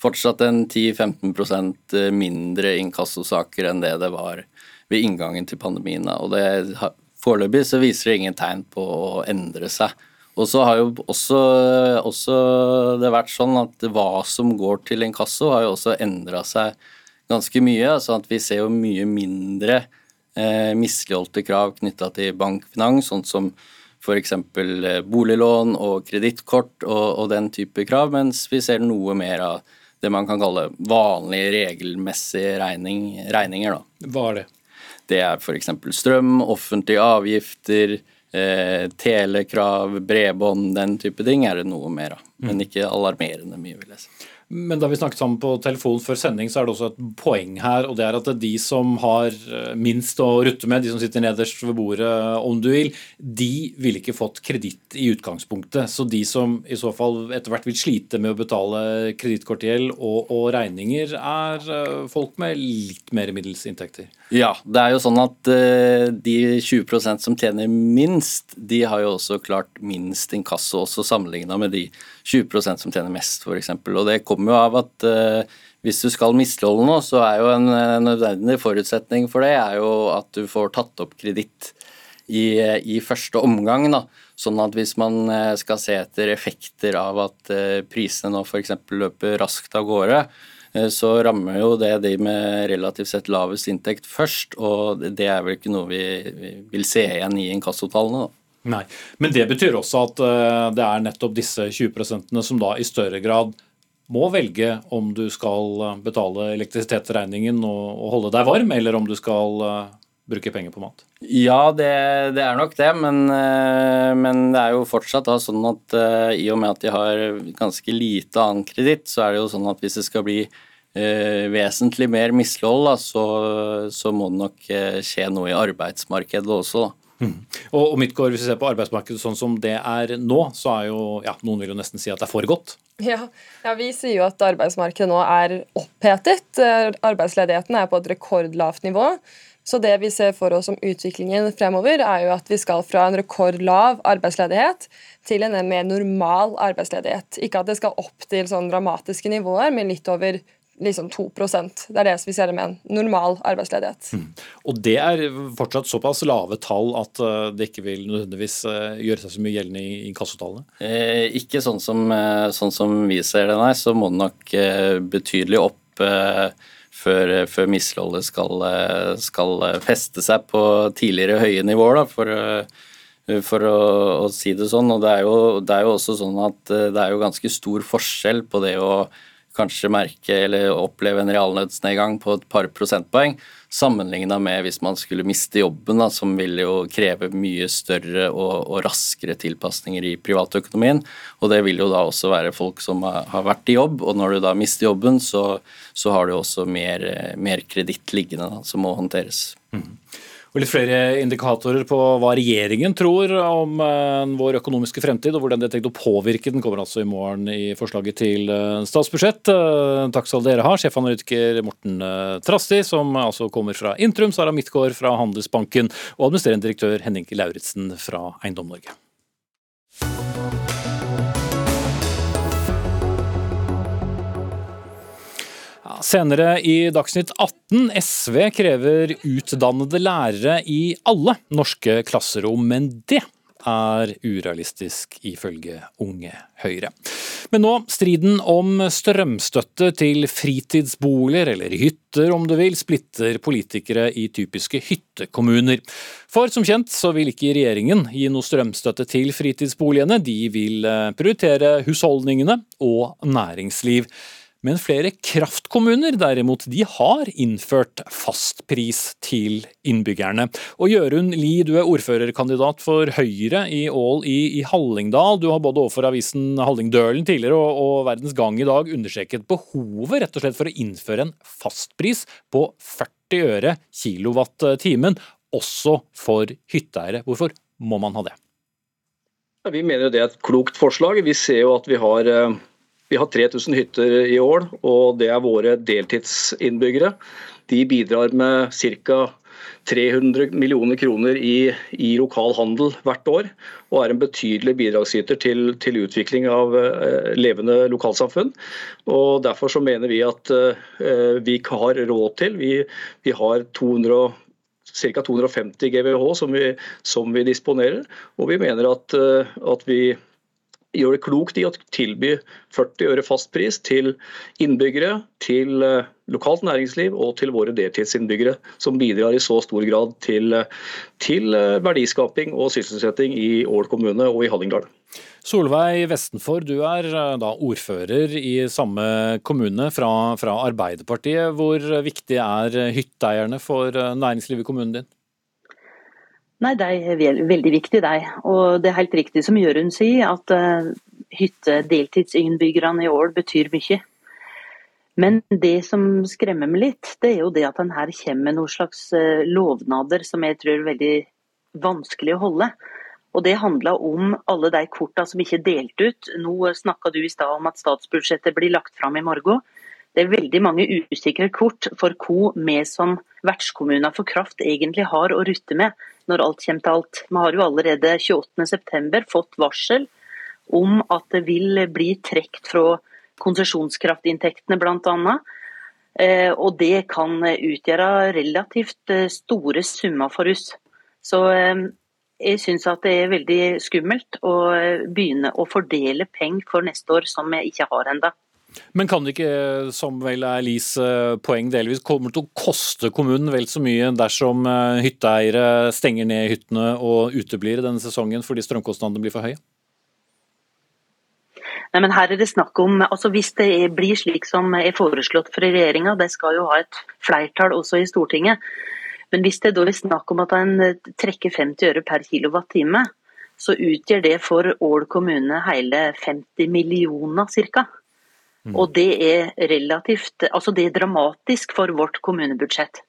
S10: fortsatt en 10-15 eh, mindre inkassosaker enn det det var ved inngangen til pandemien. Og det, Foreløpig så viser det ingen tegn på å endre seg. Og så har jo også, også det vært sånn at hva som går til inkasso, har jo også endra seg ganske mye. altså at vi ser jo mye mindre eh, misligholdte krav knytta til bankfinans, sånn som f.eks. Eh, boliglån og kredittkort og, og, den type krav, mens vi ser noe mer av det man kan kalle vanlige, regelmessige regning, regninger. Da.
S2: Hva er det?
S10: Det er f.eks. strøm, offentlige avgifter, eh, telekrav, bredbånd, den type ting er det noe mer av. Men mm. ikke alarmerende mye, vil jeg si.
S2: Men da vi snakket sammen på telefon før sending, så er det også et poeng her. Og det er at de som har eh, minst å rutte med, de som sitter nederst ved bordet om du vil, de ville ikke fått kreditt i utgangspunktet. Så de som i så fall etter hvert vil slite med å betale kredittkortgjeld og, og, regninger, er eh, folk med litt mer middels inntekter.
S10: Ja, det er jo sånn at uh, de 20% som tjener minst, de har jo også klart minst inkasso, også sammenligna med de 20% som tjener mest, f.eks. Og det kommer jo av at uh, hvis du skal misligholde noe, så er jo en en nødvendig forutsetning for det er jo at du får tatt opp kreditt i, i, første omgang. da, Sånn at hvis man skal se etter effekter av at prisene nå f.eks. løper raskt av gårde, Eh, så rammer jo det de med relativt sett lavest inntekt først, og det er vel ikke noe vi vil se igjen i inkassotallene.
S2: Nei, Men det betyr også at eh, det er nettopp disse 20% som da i større grad må velge om du skal betale elektrisitetsregningen og holde deg varm, eller om du skal eh, bruke penger på mat?
S10: Ja, det, det er nok det, men, men, det er jo fortsatt da sånn at i og med at de har ganske lite annen kreditt, så er det jo sånn at hvis det skal bli eh, vesentlig mer mislighold, så, så, må det nok eh, skje noe i arbeidsmarkedet også. da.
S2: Mm. Og, og Midtgaard, Hvis vi ser på arbeidsmarkedet sånn som det er nå, så er jo ja, noen vil jo nesten si at det er for godt.
S9: Ja, ja, Vi sier jo at arbeidsmarkedet nå er opphetet. Eh, arbeidsledigheten er på et rekordlavt nivå. Så det vi ser for oss som utviklingen fremover, er jo at vi skal fra en rekordlav arbeidsledighet til en mer normal arbeidsledighet. Ikke at det skal opp til sånn dramatiske nivåer, men litt over liksom 2% Det er det vi ser med en normal arbeidsledighet. Mm.
S2: Og det er fortsatt såpass lave tall at eh, det ikke vil nødvendigvis eh, gjøre seg så mye gjeldende i inkassotallene?
S10: Eh, ikke sånn som, eh, sånn som, vi ser det, nei. Så må det nok eh, betydelig opp eh, før, før misligholdet skal, skal, feste seg på tidligere høye nivåer, da, for, for å, å, si det sånn. Og det er, jo, det er jo også sånn at det er jo ganske stor forskjell på det å kanskje merke eller oppleve en realnødsnedgang på et par prosentpoeng, sammenligna med hvis man skulle miste jobben, da, som vil jo kreve mye større og, og, raskere tilpasninger i privatøkonomien. Og det vil jo da også være folk som har vært i jobb, og når du da mister jobben, så, så har du også mer, mer kreditt liggende da, som må håndteres. Mm.
S2: Og litt flere indikatorer på hva regjeringen tror om uh, vår økonomiske fremtid, og hvordan det er tenkt å påvirke den, kommer altså i morgen i forslaget til uh, statsbudsjett. Uh, takk skal dere ha, sjefanalytiker Morten Trasti, som altså kommer fra Intrum, Sara Midtgaard fra Handelsbanken og administrerende direktør Henning Lauritzen fra Eiendom Norge. Senere i Dagsnytt 18. SV krever utdannede lærere i alle norske klasserom, men det er urealistisk, ifølge Unge Høyre. Men nå striden om strømstøtte til fritidsboliger, eller hytter om du vil, splitter politikere i typiske hyttekommuner. For som kjent så vil ikke regjeringen gi noe strømstøtte til fritidsboligene, de vil eh, prioritere husholdningene og næringsliv. Men flere kraftkommuner derimot, de har innført fastpris til innbyggerne. Og Jørund Lie, du er ordførerkandidat for Høyre i Ål i, i Hallingdal. Du har både overfor avisen Hallingdølen tidligere og, og, Verdens Gang i dag understreket behovet rett og slett for å innføre en fastpris på 40 øre kilowatt-timen, også for hytteeiere. Hvorfor må man ha det?
S11: Vi mener det er et klokt forslag. Vi ser jo at vi har eh, vi har 3000 hytter i Ål, og det er våre deltidsinnbyggere. De bidrar med ca. 300 millioner kroner i, i, lokal handel hvert år, og er en betydelig bidragsyter til, til utvikling av eh, levende lokalsamfunn. Og Derfor så mener vi at eh, vi har råd til Vi, vi har 200 ca. 250 GWh som vi, som vi, disponerer, og vi mener at, uh, at vi gjør det klokt i å tilby 40 øre fastpris til innbyggere, til eh, lokalt næringsliv og til våre deltidsinnbyggere, som bidrar i så stor grad til, til eh, verdiskaping og sysselsetting i Ål kommune og i Hallingdal.
S2: Solveig Vestenfor, du er eh, da ordfører i samme kommune fra, fra Arbeiderpartiet. Hvor viktig er hytteeierne for næringslivet i kommunen din?
S12: Nei, De er veldig viktige, de. Og det er helt riktig som Jørund sier, at uh, hytte-deltidsinnbyggerne i Ål betyr mye. Men det som skremmer meg litt, det er jo det at en her kommer med noen slags uh, lovnader som jeg tror er veldig vanskelig å holde. Og Det handler om alle de kortene som ikke er delt ut. Nå snakka du i stad om at statsbudsjettet blir lagt fram i morgen. Det er veldig mange usikre kort for hva vi som vertskommuner for kraft egentlig har å rutte med når alt kommer til alt. Vi har jo allerede 28.9 fått varsel om at det vil bli trukket fra konsesjonskraftinntektene bl.a. Eh, og det kan utgjøre relativt eh, store summer for oss. Så eh, jeg syns at det er veldig skummelt å begynne å fordele penger for neste år som vi ikke har ennå.
S2: Men kan det ikke, som vel er Lis eh, poeng delvis, kommer til å koste kommunen vel så mye dersom eh, hytteeiere stenger ned hyttene og uteblir denne sesongen fordi strømkostnadene blir for høye?
S12: Nei, men her er det snakk om, altså Hvis det blir slik som er foreslått fra regjeringa, de skal jo ha et flertall også i Stortinget. Men hvis det da er snakk om at en trekker 50 øre per kilowattime, så utgjør det for Ål kommune hele 50 millioner ca. Mm. Og det er relativt Altså det er dramatisk for vårt kommunebudsjett.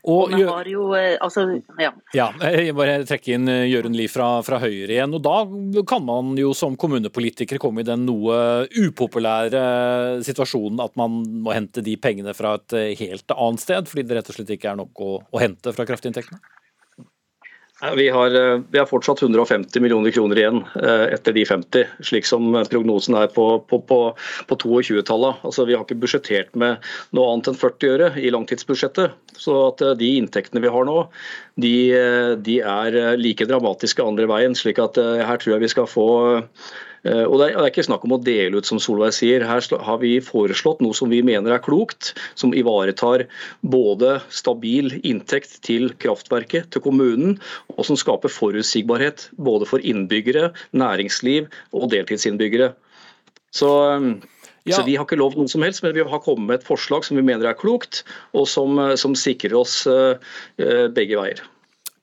S12: Og, og har jo, eh, altså, ja.
S2: ja. Jeg bare trekker inn eh, Jørund Lie fra, fra, Høyre igjen. og Da kan man jo som kommunepolitiker komme i den noe upopulære situasjonen at man må hente de pengene fra et eh, helt annet sted, fordi det rett og slett ikke er nok å, å hente fra kraftinntektene?
S11: Vi har, eh, vi har, fortsatt 150 millioner kroner igjen eh, etter de 50, slik som prognosen er på, på, på, på 22-tallet. Altså, vi har ikke budsjettert med noe annet enn 40 øre i langtidsbudsjettet. Så at eh, de inntektene vi har nå, de, de er like dramatiske andre veien. slik at her tror jeg vi skal få Eh, og Det er ikke snakk om å dele ut, som Solveig sier. Her har vi foreslått noe som vi mener er klokt, som ivaretar både stabil inntekt til kraftverket, til kommunen, og som skaper forutsigbarhet både for innbyggere, næringsliv og deltidsinnbyggere. Så eh, ja. Så Vi har ikke lovt noe som helst, men vi har kommet med et forslag som vi mener er klokt, og som, eh, som sikrer oss begge veier.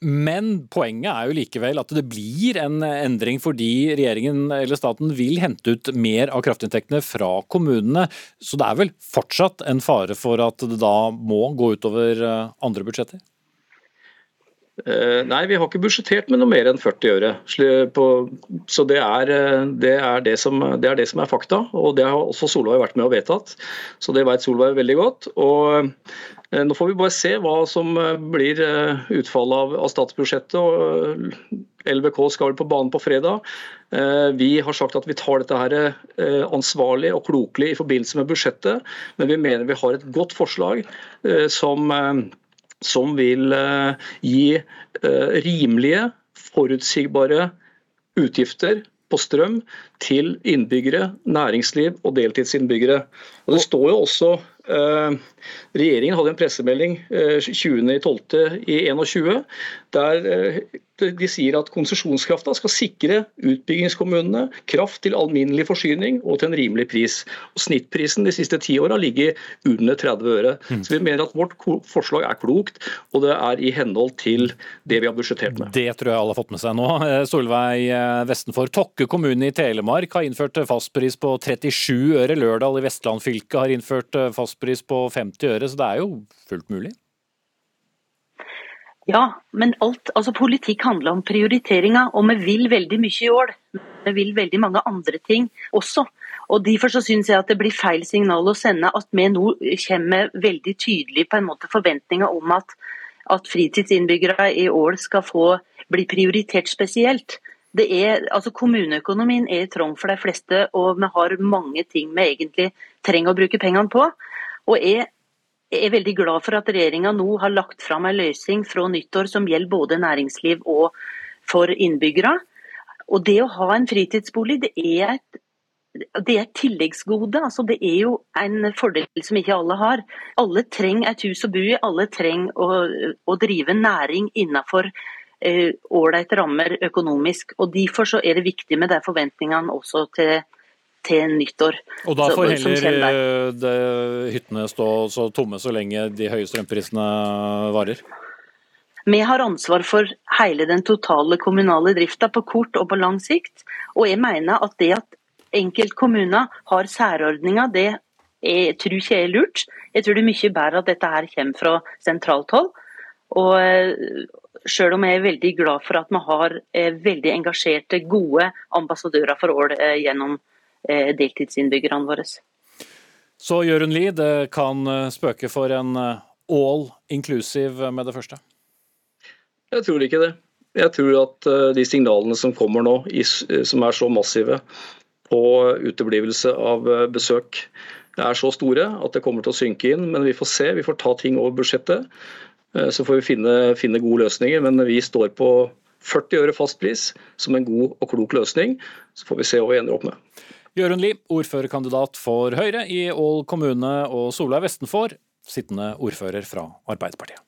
S2: Men poenget er jo likevel at det blir en endring fordi regjeringen eller staten vil hente ut mer av kraftinntektene fra kommunene. Så det er vel fortsatt en fare for at det da må gå utover eh, andre budsjetter?
S11: Eh, nei, vi har ikke budsjettert med noe mer enn 40 øre. Så det er eh, det, er det, som, det er det, som, er fakta. Og det har også Solveig vært med og vedtatt. Så det vet Solveig veldig godt. Og eh, nå får vi bare se hva som blir utfallet av, av statsbudsjettet. LVK skal på banen på fredag. Vi har sagt at vi tar dette her ansvarlig og klokelig i forbindelse med budsjettet, men vi mener vi har et godt forslag som som vil eh, gi eh, rimelige forutsigbare utgifter på strøm til innbyggere, næringsliv og deltidsinnbyggere. Og Det står jo også eh, Regjeringen hadde en pressemelding eh, 20.12.21 der eh, de sier at konsesjonskrafta skal sikre utbyggingskommunene kraft til alminnelig forsyning og til en rimelig pris. Og Snittprisen de siste ti åra ligger under 30 øre.
S2: Mm.
S11: Så vi mener at vårt forslag er klokt, og det er i henhold til det vi har budsjettert med.
S2: Det tror jeg alle har fått med seg nå. Eh, Solveig eh, Vestenfor, Tokke kommune i Telemark har innført eh, fastpris på 37 øre. Lørdal i Vestland fylke har innført fastpris på 50 øre, så det er jo fullt mulig.
S12: Ja, men alt, altså politikk handler om prioriteringer, og vi vil veldig mye i år. Vi vil veldig mange andre ting også. Og Derfor så syns jeg at det blir feil signal å sende at vi nå kommer med veldig tydelig på en måte forventninger om at, at fritidsinnbyggere i år skal få bli prioritert spesielt. Det er, altså Kommuneøkonomien er trang for de fleste, og vi har mange ting vi egentlig trenger å bruke pengene på. Og jeg er veldig glad for at regjeringa nå har lagt fram en løsning fra nyttår som gjelder både næringsliv og for innbyggere. Og Det å ha en fritidsbolig det er et, det er et tilleggsgode. altså Det er jo en fordel som ikke alle har. Alle trenger et hus å bo i, alle trenger å, å drive næring innenfor ålreite eh, rammer økonomisk. og Derfor så er det viktig med de forventningene også til til nyttår.
S2: Og da får heller
S12: kommer
S2: eh, det, hyttene stå så tomme så lenge de høye strømprisene varer?
S12: Vi har ansvar for hele den totale kommunale drifta på kort og på lang sikt. Og jeg mener at det at enkeltkommuner har særordninger, det jeg tror ikke er lurt. Jeg tror det er mye bedre at dette her kommer fra sentralt hold. Og eh, selv om jeg er veldig glad for at vi har eh, veldig engasjerte, gode ambassadører for Ål gjennom deltidsinnbyggerne våre.
S2: Så Jørund Lie, det kan eh, spøke for en eh, all inclusive med det første?
S11: Jeg tror ikke det. Jeg tror at eh, de signalene som kommer nå, eh, som er så massive på uteblivelse av eh, besøk, er så store at det kommer til å synke inn. Men vi får se. Vi får ta ting over budsjettet. Eh, Så får vi finne, finne gode løsninger. Men vi står på 40 øre fastpris som en god og klok løsning. Så får vi se hva vi ender opp med.
S2: Jørund Lie, ordførerkandidat for Høyre i Ål kommune, og Solveig Vestenfor, sittende ordfører fra Arbeiderpartiet.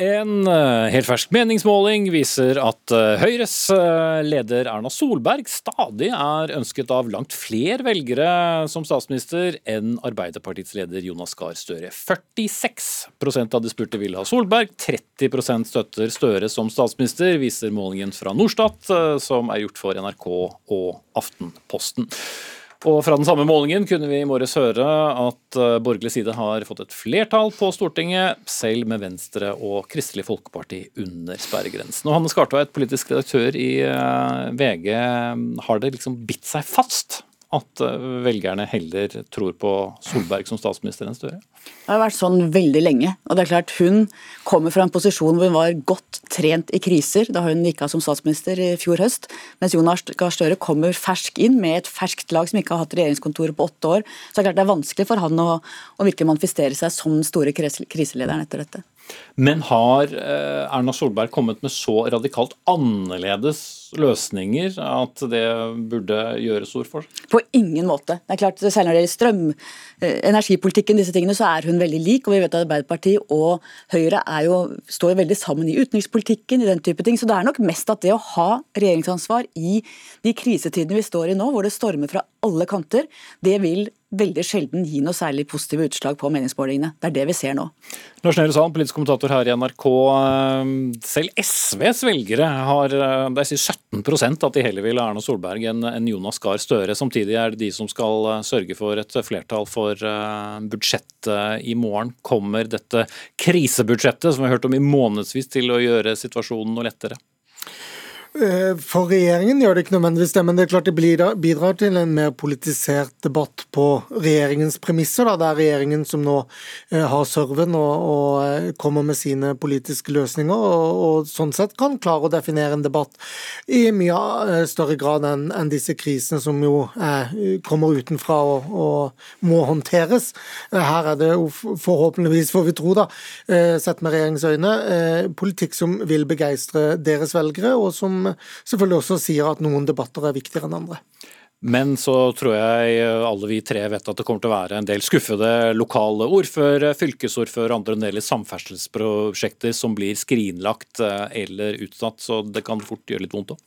S2: En eh, helt fersk meningsmåling viser at eh, Høyres eh, leder Erna Solberg stadig er ønsket av langt flere velgere som statsminister enn Arbeiderpartiets leder Jonas Gahr Støre. 46% av de spurte vil ha Solberg, 30% støtter Støre som statsminister, viser målingen fra Norstat, som er gjort for NRK og Aftenposten. Og fra den samme målingen kunne vi i morges høre at eh, borgerlig side har fått et flertall på Stortinget, selv med Venstre og Kristelig Folkeparti under sperregrensen. Og Hanne Skartveit, politisk redaktør i eh, VG, har det liksom bitt seg fast at eh, velgerne heller tror på Solberg som statsminister enn Støre?
S13: Det har vært sånn veldig lenge. og det er klart Hun kommer fra en posisjon hvor hun var godt trent i kriser da hun gikk av som statsminister i fjor høst, mens Jonas Gahr Støre kommer fersk inn med et ferskt lag som ikke har hatt regjeringskontoret på åtte år. Så det er klart det er vanskelig for han å, å virkelig manifestere seg som den store kriselederen etter dette.
S2: Men har eh, Erna Solberg kommet med så radikalt annerledes løsninger at det burde gjøre stor forskjell?
S13: På ingen måte. Det er klart, Særlig når det gjelder strøm, eh, energipolitikken, disse tingene, så er hun veldig lik. og vi vet at Arbeiderpartiet og Høyre jo, står veldig sammen i utenrikspolitikken, i den type ting. Så det er nok mest at det å ha regjeringsansvar i de krisetidene vi står i nå, hvor det stormer fra alle kanter, det vil veldig sjelden gi noe særlig positive utslag på meningsmålingene. Det er det vi ser nå.
S2: Lars Nehru Sand, politisk kommentator her i NRK. eh, Selv SVs velgere har de sier 17% at de heller vil ha Erna Solberg enn Jonas Gahr Støre. Samtidig er det de som skal eh, sørge for et flertall for eh, budsjettet i morgen. Kommer dette krisebudsjettet, som vi har hørt om i månedsvis, til å gjøre situasjonen noe lettere?
S14: Eh, for regjeringen gjør det ikke nødvendigvis det, men det er klart det bidrar til en mer politisert debatt på regjeringens premisser. Da. Det er regjeringen som nå eh, har serven og, og, eh, kommer med sine politiske løsninger, og, og, sånn sett kan klare å definere en debatt i mye større grad enn en disse krisene som jo er, kommer utenfra og, og, må håndteres. Her er det jo forhåpentligvis, får vi tro, da, sett med regjeringens øyne, politikk som vil begeistre deres velgere, og som selvfølgelig også sier at noen debatter er viktigere enn andre.
S2: Men så tror jeg alle vi tre vet at det kommer til å være en del skuffede lokale ordførere, fylkesordførere og andre en del samferdselsprosjekter som blir skrinlagt eh, eller utsatt. Så det kan fort gjøre litt vondt òg.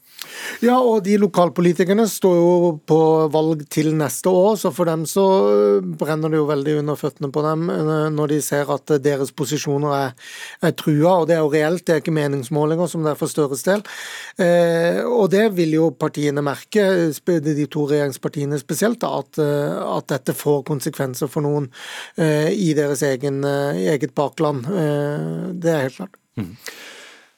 S14: Ja, og de lokalpolitikerne står jo på valg til neste år, så for dem så brenner det jo veldig under føttene på dem eh, når de ser at deres posisjoner er, er trua, og det er jo reelt, det er ikke meningsmålinger som det er for Støres del. Eh, og det vil jo partiene merke, de to regjeringspartiene spesielt, da, at, eh, at, dette får konsekvenser for noen eh, i deres egen, eh, eget bakland. Eh, det er helt klart. Mm.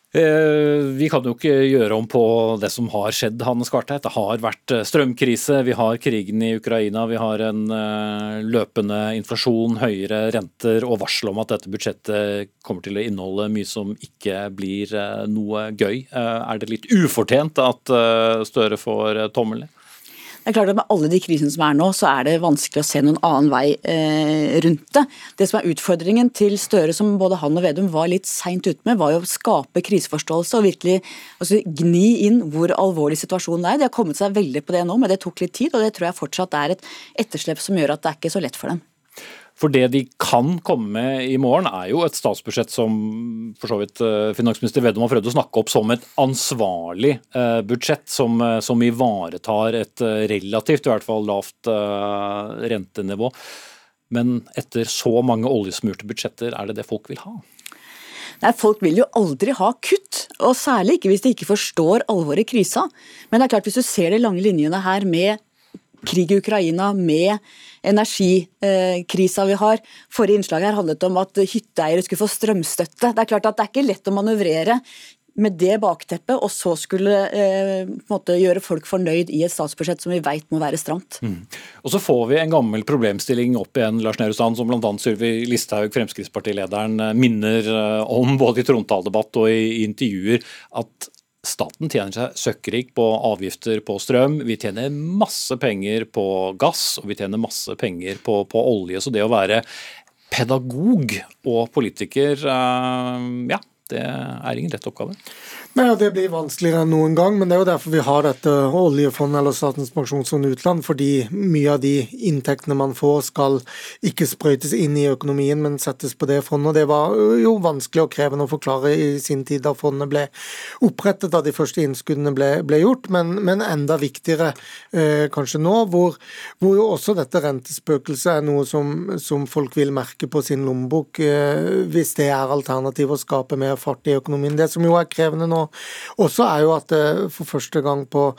S2: Eh, vi kan jo ikke gjøre om på det som har skjedd, Hanne Skarteit. Det har vært eh, strømkrise, vi har krigen i Ukraina, vi har en eh, løpende inflasjon, høyere renter og varsel om at dette budsjettet kommer til å inneholde mye som ikke blir noe gøy. Er det litt ufortjent at Støre får tommel ned?
S13: Det er klart at Med alle de krisene som er nå, så er det vanskelig å se noen annen vei eh, rundt det. Det som er utfordringen til Støre, som både han og Vedum var litt seint ute med, var jo å skape kriseforståelse og virkelig altså, gni inn hvor alvorlig situasjonen er. De har kommet seg veldig på det nå, men det tok litt tid, og det tror jeg fortsatt er et etterslep som gjør at det er ikke så lett for dem.
S2: For det de kan komme med i morgen, er jo et statsbudsjett som for så vidt eh, finansminister Vedum har prøvd å snakke opp som et ansvarlig eh, budsjett, som, eh, som ivaretar et relativt, i hvert fall lavt rentenivå. Men etter så mange oljesmurte budsjetter, er det det folk vil ha?
S13: Nei, Folk vil jo aldri ha kutt, og særlig ikke hvis de ikke forstår alvoret i krisa. Men det er klart hvis du ser de lange linjene her med krig i Ukraina, med energikrisa vi har. Forrige innslag her handlet om at hytteeiere skulle få strømstøtte. Det er klart at det er ikke lett å manøvrere med det bakteppet, og så skulle eh, gjøre folk fornøyd i et statsbudsjett som vi vet må være stramt. Mm.
S2: Og Så får vi en gammel problemstilling opp igjen, Lars Nehru Sand, som bl.a. Sylvi Listhaug, Fremskrittspartilederen, minner eh, om både i trontaledebatt og i intervjuer, at Staten tjener seg søkkrik på avgifter på strøm. Vi tjener masse penger på gass, og vi tjener masse penger på, på olje. Så det å være pedagog og politiker, eh, ja, det er ingen lett oppgave.
S14: Nei, Det blir vanskeligere enn noen gang, men det er jo derfor vi har dette oljefondet eller Statens pensjonsfond utland, fordi mye av de inntektene man får skal ikke sprøytes inn i økonomien, men settes på det fondet. Det var jo vanskelig og krevende å forklare i sin tid da fondet ble opprettet, da de første innskuddene ble, ble gjort, men, men, enda viktigere eh, kanskje nå, hvor, hvor, jo også dette rentespøkelset er noe som, som folk vil merke på sin lommebok, eh, hvis det er alternativ å skape mer fart i økonomien. Det som jo er krevende nå også er jo at det for første gang på,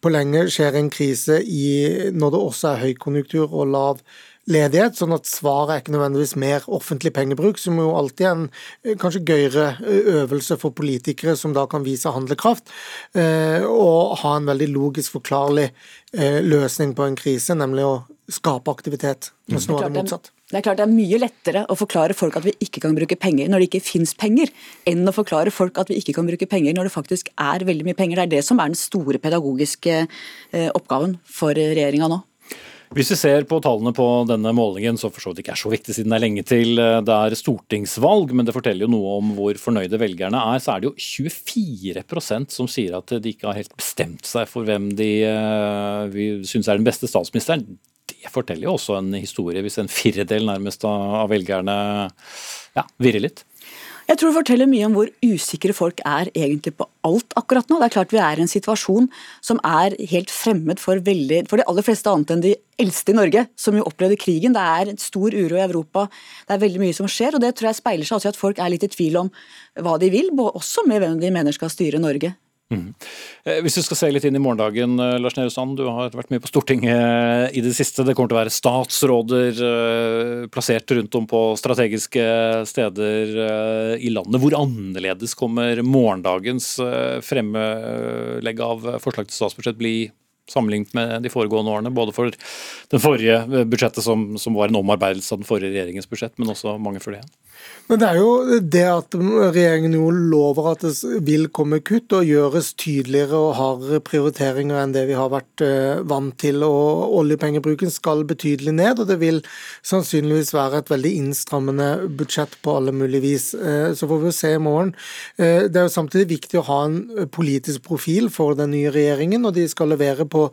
S14: på lenge skjer en krise i, når det også er høykonjunktur og lav ledighet, sånn at svaret er ikke nødvendigvis mer offentlig pengebruk, som jo alltid er en eh, kanskje gøyere eh, øvelse for politikere som da kan vise handlekraft, eh, og ha en veldig logisk forklarlig løsning på en krise, nemlig å skape aktivitet, mens nå er det motsatt.
S13: Det er klart det er mye lettere å forklare folk at vi ikke kan bruke penger når det ikke finnes penger, enn å forklare folk at vi ikke kan bruke penger når det faktisk er veldig mye penger. Det er det som er den store pedagogiske eh, oppgaven for regjeringa nå.
S2: Hvis vi ser på tallene på denne målingen, så for så vidt ikke er så viktig siden det er lenge til eh, det er stortingsvalg, men det forteller jo noe om hvor fornøyde velgerne er, så er det jo 24% som sier at de ikke har helt bestemt seg for hvem de uh, syns er den beste statsministeren forteller jo også en historie, hvis en firedel nærmest av velgerne ja, virrer litt.
S13: Jeg tror det forteller mye om hvor usikre folk er egentlig på alt akkurat nå. Det er klart vi er i en situasjon som er helt fremmed for, veldig, for de aller fleste annet enn de eldste i Norge, som jo opplevde krigen. Det er stor uro i Europa, det er veldig mye som skjer. og Det tror jeg speiler seg også i at folk er litt i tvil om hva de vil, også med hvem de mener skal styre Norge.
S2: Mm. Hvis du skal se litt inn i morgendagen, eh, Lars Nehru Sand. Du har vært mye på Stortinget i det siste. Det kommer til å være statsråder plassert rundt om på strategiske steder i landet. Hvor annerledes kommer morgendagens fremlegg av forslag til statsbudsjett bli sammenlignet med de foregående årene. Både for det forrige budsjettet, som, som var en omarbeidelse av den forrige regjeringens budsjett, men også mange før det.
S14: Men det er jo det at regjeringen jo lover at det vil komme kutt og gjøres tydeligere og hardere prioriteringer enn det vi har vært eh, vant til. og Oljepengebruken skal betydelig ned, og det vil sannsynligvis være et veldig innstrammende budsjett på alle mulige vis. Eh, så får vi jo se i morgen. Eh, det er jo samtidig viktig å ha en politisk profil for den nye regjeringen, og de skal levere på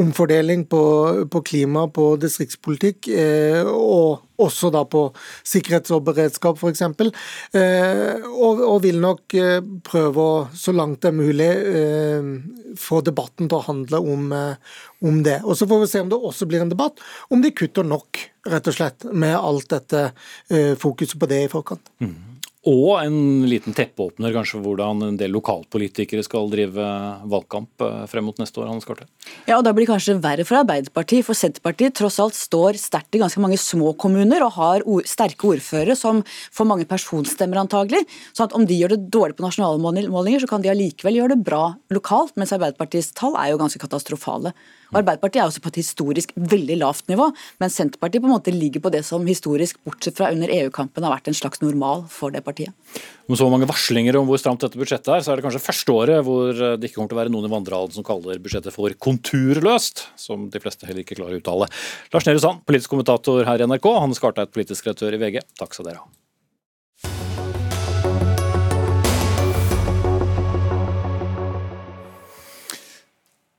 S14: omfordeling, på, på klima, på distriktspolitikk og også da på sikkerhets- og beredskap f.eks. Eh, og, og vil nok eh, prøve å, så langt det er mulig, eh, få debatten til å handle om, om det. Og Så får vi se om det også blir en debatt om de kutter nok, rett og slett, med alt dette fokuset på det i forkant. Mm.
S2: Og en liten teppeåpner kanskje hvordan en del lokalpolitikere skal drive valgkamp eh, frem mot neste år. Hans Karte.
S13: Ja, og Da blir det kanskje verre for Arbeiderpartiet, for Senterpartiet tross alt står sterkt i ganske mange små kommuner og har sterke ordførere som får mange personstemmer antagelig. Så at om de gjør det dårlig på nasjonale målinger, så kan de allikevel gjøre det bra lokalt, mens Arbeiderpartiets tall er jo ganske katastrofale. Arbeiderpartiet er også på et historisk veldig lavt nivå, men Senterpartiet på en måte ligger på det som historisk, bortsett fra under EU-kampen, har vært en slags normal for det partiet.
S2: Med så mange varslinger om hvor stramt dette budsjettet er, så er det kanskje første året hvor det ikke kommer til å være noen i vandrehallen som kaller budsjettet for konturløst, som de fleste heller ikke klarer å uttale. Lars Nehru Sand, politisk kommentator her i NRK, Hanne Skartveit, politisk redaktør i VG. Takk skal dere ha.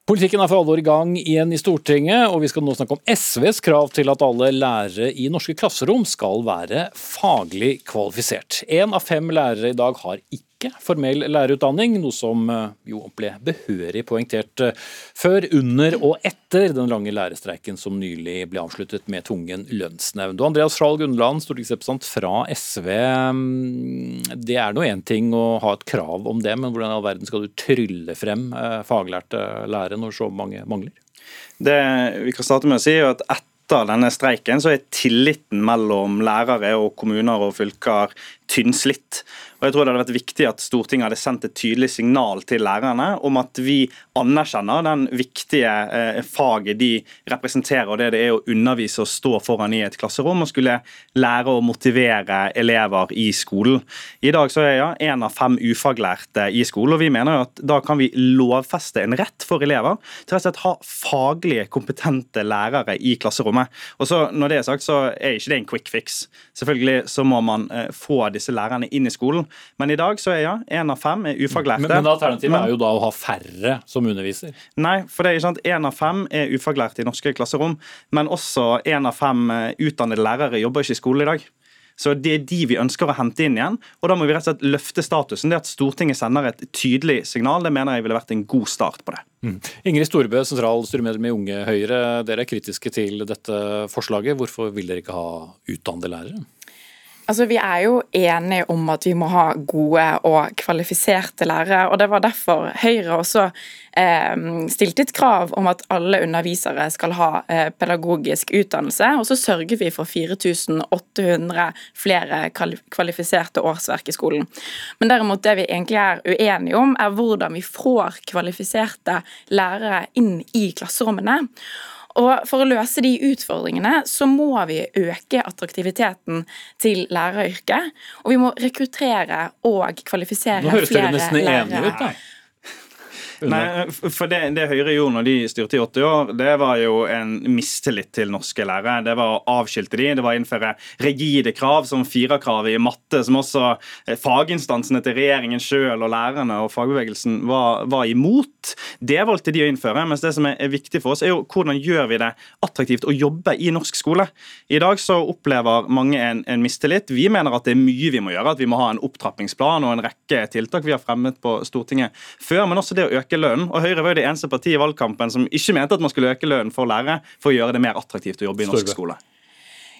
S2: Politikken er for alvor i gang igjen i Stortinget, og vi skal nå snakke om SVs krav til at alle lærere i norske klasserom skal være faglig kvalifisert. Én av fem lærere i dag har ikke ikke formell lærerutdanning, noe som eh, jo ble behørig poengtert eh, før, under og etter den lange lærerstreiken som nylig ble avsluttet med tvungen lønnsnevnd. Og Andreas Schral Gundeland, stortingsrepresentant fra SV. Mm, det er nå én ting å ha et krav om det, men hvordan i all verden skal du trylle frem eh, faglærte lærere når så mange mangler?
S15: Det vi kan starte med å si er at etter denne streiken så er tilliten mellom lærere og kommuner og fylker tynnslitt. Og jeg tror det hadde vært viktig at Stortinget hadde sendt et tydelig signal til lærerne om at vi anerkjenner den viktige eh, faget de representerer, og det det er å undervise og stå foran i et klasserom og skulle lære å motivere elever i skolen. I dag så er jeg én av fem ufaglærte i skolen, og vi mener jo at da kan vi lovfeste en rett for elever til å ha faglige, kompetente lærere i klasserommet. Og så Når det er sagt, så er ikke det en quick fix. Selvfølgelig så må man eh, få disse lærerne inn i skolen. Men i dag så er ja, én av fem er ufaglærte.
S2: Men, men alternativet er jo da å ha færre som underviser?
S15: Nei, for det er ikke sant. Én av fem er ufaglærte i norske klasserom. Men også én av fem eh, utdannede lærere jobber ikke i skolen i dag. Så Det er de vi ønsker å hente inn igjen. og Da må vi rett og slett løfte statusen. Det At Stortinget sender et tydelig signal, det mener jeg ville vært en god start på det.
S2: Mm. Ingrid Storebø, sentralstyremedlem i Unge Høyre. Dere er kritiske til dette forslaget. Hvorfor vil dere ikke ha utdannede lærere?
S16: Altså, Vi er jo enige om at vi må ha gode og kvalifiserte lærere. og Det var derfor Høyre også eh, stilte et krav om at alle undervisere skal ha eh, pedagogisk utdannelse. Og så sørger vi for 4800 flere kvalifiserte årsverk i skolen. Men derimot det vi egentlig er uenige om, er hvordan vi får kvalifiserte lærere inn i klasserommene. Og For å løse de utfordringene så må vi øke attraktiviteten til læreryrket. Og vi må rekruttere og kvalifisere flere lærere. Nå høres dere nesten enige ut, da.
S15: Nei, for det, det, Høyre gjorde når de styrte i åtte år, det var jo en mistillit til norske lærere. Det var å avskilte de, det var å innføre rigide krav som firerkravet i matte, som også eh, faginstansene til regjeringen sjøl og lærerne og fagbevegelsen var, var, imot. Det valgte de å innføre. Mens det som er viktig for oss, er jo hvordan gjør vi det attraktivt å jobbe i norsk skole. I dag så opplever mange en, en mistillit. Vi mener at det er mye vi må gjøre, at vi må ha en opptrappingsplan og en rekke tiltak vi har fremmet på Stortinget før, men også det å øke øke lønnen. Og Høyre var jo det eneste partiet i valgkampen som ikke mente at man skulle øke lønnen for lærere for å gjøre det mer attraktivt å jobbe i norsk skole.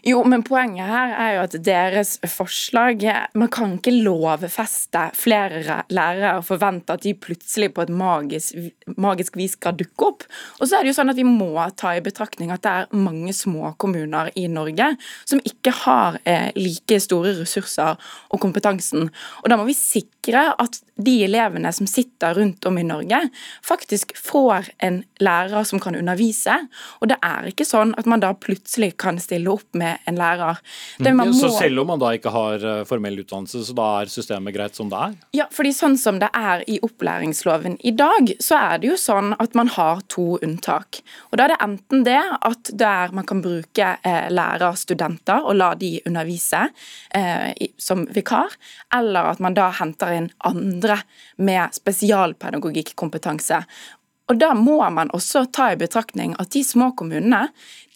S16: Jo, men poenget her er jo at deres forslag Man kan ikke lovfeste flere lærere og forvente at de plutselig på et magisk, magisk vis skal dukke opp. Og så er det jo sånn at Vi må ta i betraktning at det er mange små kommuner i Norge som ikke har eh, like store ressurser og kompetansen. Og Da må vi sikre at de elevene som sitter rundt om i Norge, faktisk får en lærer som kan undervise. Og det er ikke sånn at man da plutselig kan stille opp med en lærer.
S2: Mm. Må... Så selv om man da ikke har eh, formell utdannelse, så da er systemet greit som det er?
S16: Ja, fordi sånn som det er i opplæringsloven i dag, så er det jo sånn at man har to unntak. Og da er det enten det at der man kan bruke eh, lærerstudenter og la de undervise eh, som vikar, eller at man da henter inn andre med spesialpedagogikkompetanse. Og Da må man også ta i betraktning at de små kommunene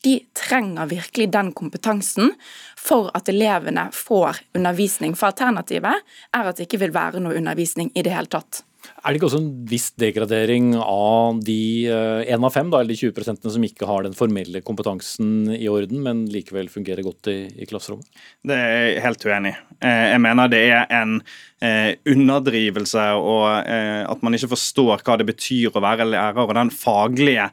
S16: de trenger virkelig den kompetansen for at elevene får undervisning. For alternativet er at det ikke vil være noe undervisning i det hele tatt.
S2: Er det ikke også en viss degradering av de én eh, av fem, da, eller de 20% som ikke har den formelle kompetansen i orden, men likevel fungerer godt i, i klasserommet?
S15: Det er jeg helt uenig i. Eh, jeg mener det er en eh, underdrivelse og at man ikke forstår hva det betyr å være lærer, og den faglige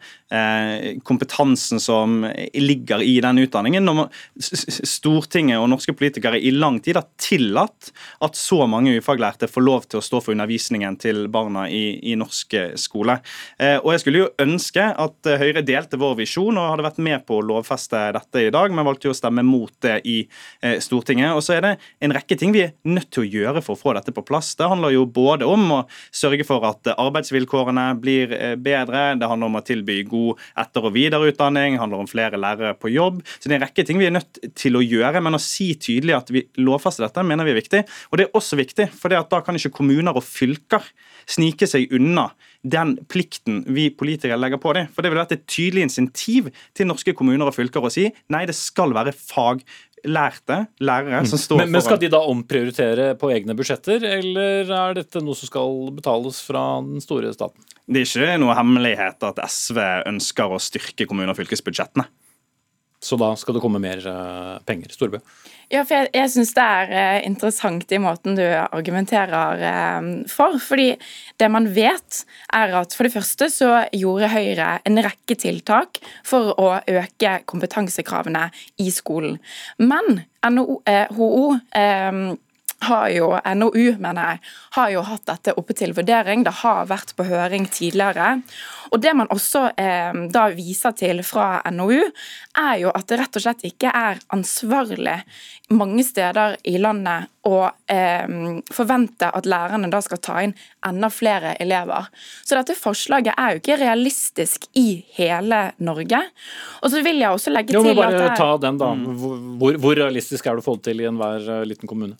S15: kompetansen som ligger i den utdanningen. Når Stortinget og norske politikere i lang tid har tillatt at så mange ufaglærte får lov til å stå for undervisningen til barna i, i norsk skole. Eh, og Jeg skulle jo ønske at Høyre delte vår visjon og hadde vært med på å lovfeste dette i dag, men valgte jo å stemme mot det i eh, Stortinget. Og så er det en rekke ting vi er nødt til å gjøre for å få dette på plass. Det handler jo både om å sørge for at arbeidsvilkårene blir eh, bedre, det handler om å tilby god etter- og videreutdanning, handler om flere lærere på jobb. Så det er en rekke ting vi er nødt til å gjøre, men å si tydelig at vi lovfester dette, mener vi er viktig. Og det er også viktig, for da kan ikke kommuner og fylker snike seg unna den plikten vi politikere legger på dem. For det vil være et tydelig insentiv til norske kommuner og fylker å si nei, det skal være fag lærte lærere som står
S2: men, men skal de da omprioritere på egne budsjetter, eller er dette noe som skal betales fra den store staten?
S15: Det er ikke noe hemmelighet at SV ønsker å styrke kommune- og fylkesbudsjettene.
S2: Så da skal det komme mer uh, penger? Storbø?
S16: Ja, for Jeg, jeg syns det er uh, interessant i måten du argumenterer uh, for. fordi det man vet, er at for det første så gjorde Høyre en rekke tiltak for å øke kompetansekravene i skolen. Men NHO har jo, NOU mener jeg, har jo hatt dette oppe til vurdering. Det har vært på høring tidligere. Og Det man også eh, da viser til fra NOU, er jo at det rett og slett ikke er ansvarlig mange steder i landet å eh, forvente at lærerne da skal ta inn enda flere elever. Så dette forslaget er jo ikke realistisk i hele Norge. Og så vil jeg også legge
S2: jo,
S16: til
S2: bare
S16: at det
S2: ta den da. Hvor, hvor realistisk er det å få det til i enhver eh, liten kommune?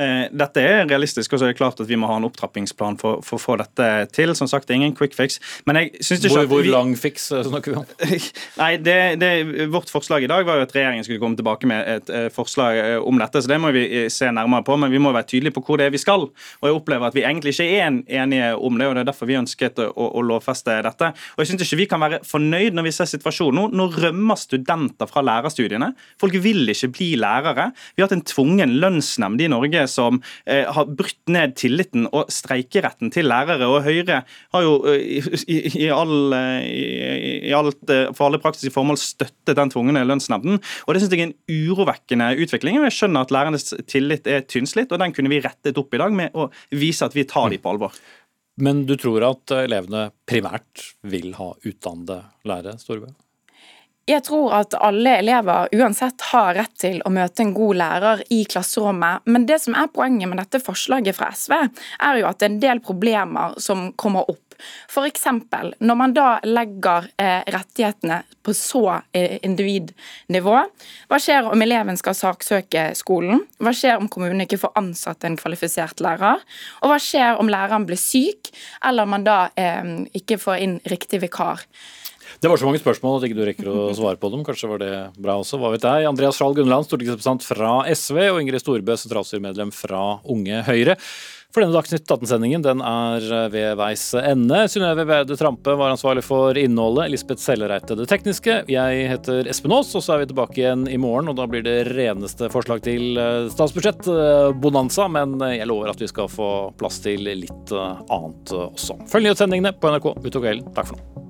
S15: Eh, dette er realistisk, og så er det klart at vi må ha en opptrappingsplan for, for å få dette til. Som sagt, det er ingen quick fix. Men jeg synes ikke
S2: hvor,
S15: at
S2: hvor lang fix eh, snakker vi om?
S15: Nei, det, det, Vårt forslag i dag var jo at regjeringen skulle komme tilbake med et uh, forslag om dette. så Det må vi se nærmere på, men vi må være tydelige på hvor det er vi skal. Og jeg opplever at vi egentlig ikke er enige om det, og det er derfor vi ønsket å, å lovfeste dette. Og jeg synes ikke vi kan være fornøyd når vi ser situasjonen. Nå, nå rømmer studenter fra lærerstudiene. Folk vil ikke bli lærere. Vi har hatt en tvungen lønnsnemnd i Norge som eh, har brutt ned tilliten og streikeretten til lærere. og Høyre har jo i, i, i, all, eh, i, alt eh, for alle praktiske formål støttet den tvungne lønnsnemnden. og Det synes jeg er en urovekkende utvikling. Jeg skjønner at lærernes tillit er tynnslitt, og den kunne vi rettet opp i dag med å vise at vi tar dem på alvor.
S2: Men du tror at elevene primært vil ha utdannede lærere? Storebø?
S16: Jeg tror at alle elever uansett har rett til å møte en god lærer i klasserommet. Men det som er poenget med dette forslaget fra SV, er jo at det er en del problemer som kommer opp. F.eks. når man da legger eh, rettighetene på så eh, individnivå. Hva skjer om eleven skal saksøke skolen? Hva skjer om kommunen ikke får ansatt en kvalifisert lærer? Og hva skjer om læreren blir syk, eller man da eh, ikke får inn riktig vikar?
S2: Det var så mange spørsmål at ikke du rekker å svare på dem. Kanskje var det bra også. Hva vet jeg. Andreas Schall Gunnland, stortingsrepresentant fra SV, og Ingrid Storbø, sentralstyremedlem fra Unge Høyre. For denne Dagsnytt 18-sendingen den er ved veis ende. Synnøve Wede Trampe var ansvarlig for innholdet. Lisbeth Sellereite det tekniske. Jeg heter Espen Aas, og så er vi tilbake igjen i morgen. Og da blir det reneste forslag til eh, statsbudsjett, eh, bonanza. Men jeg lover at vi skal få plass til litt eh, annet også. Følg nyhetssendingene på NRK utover kvelden. Takk for nå.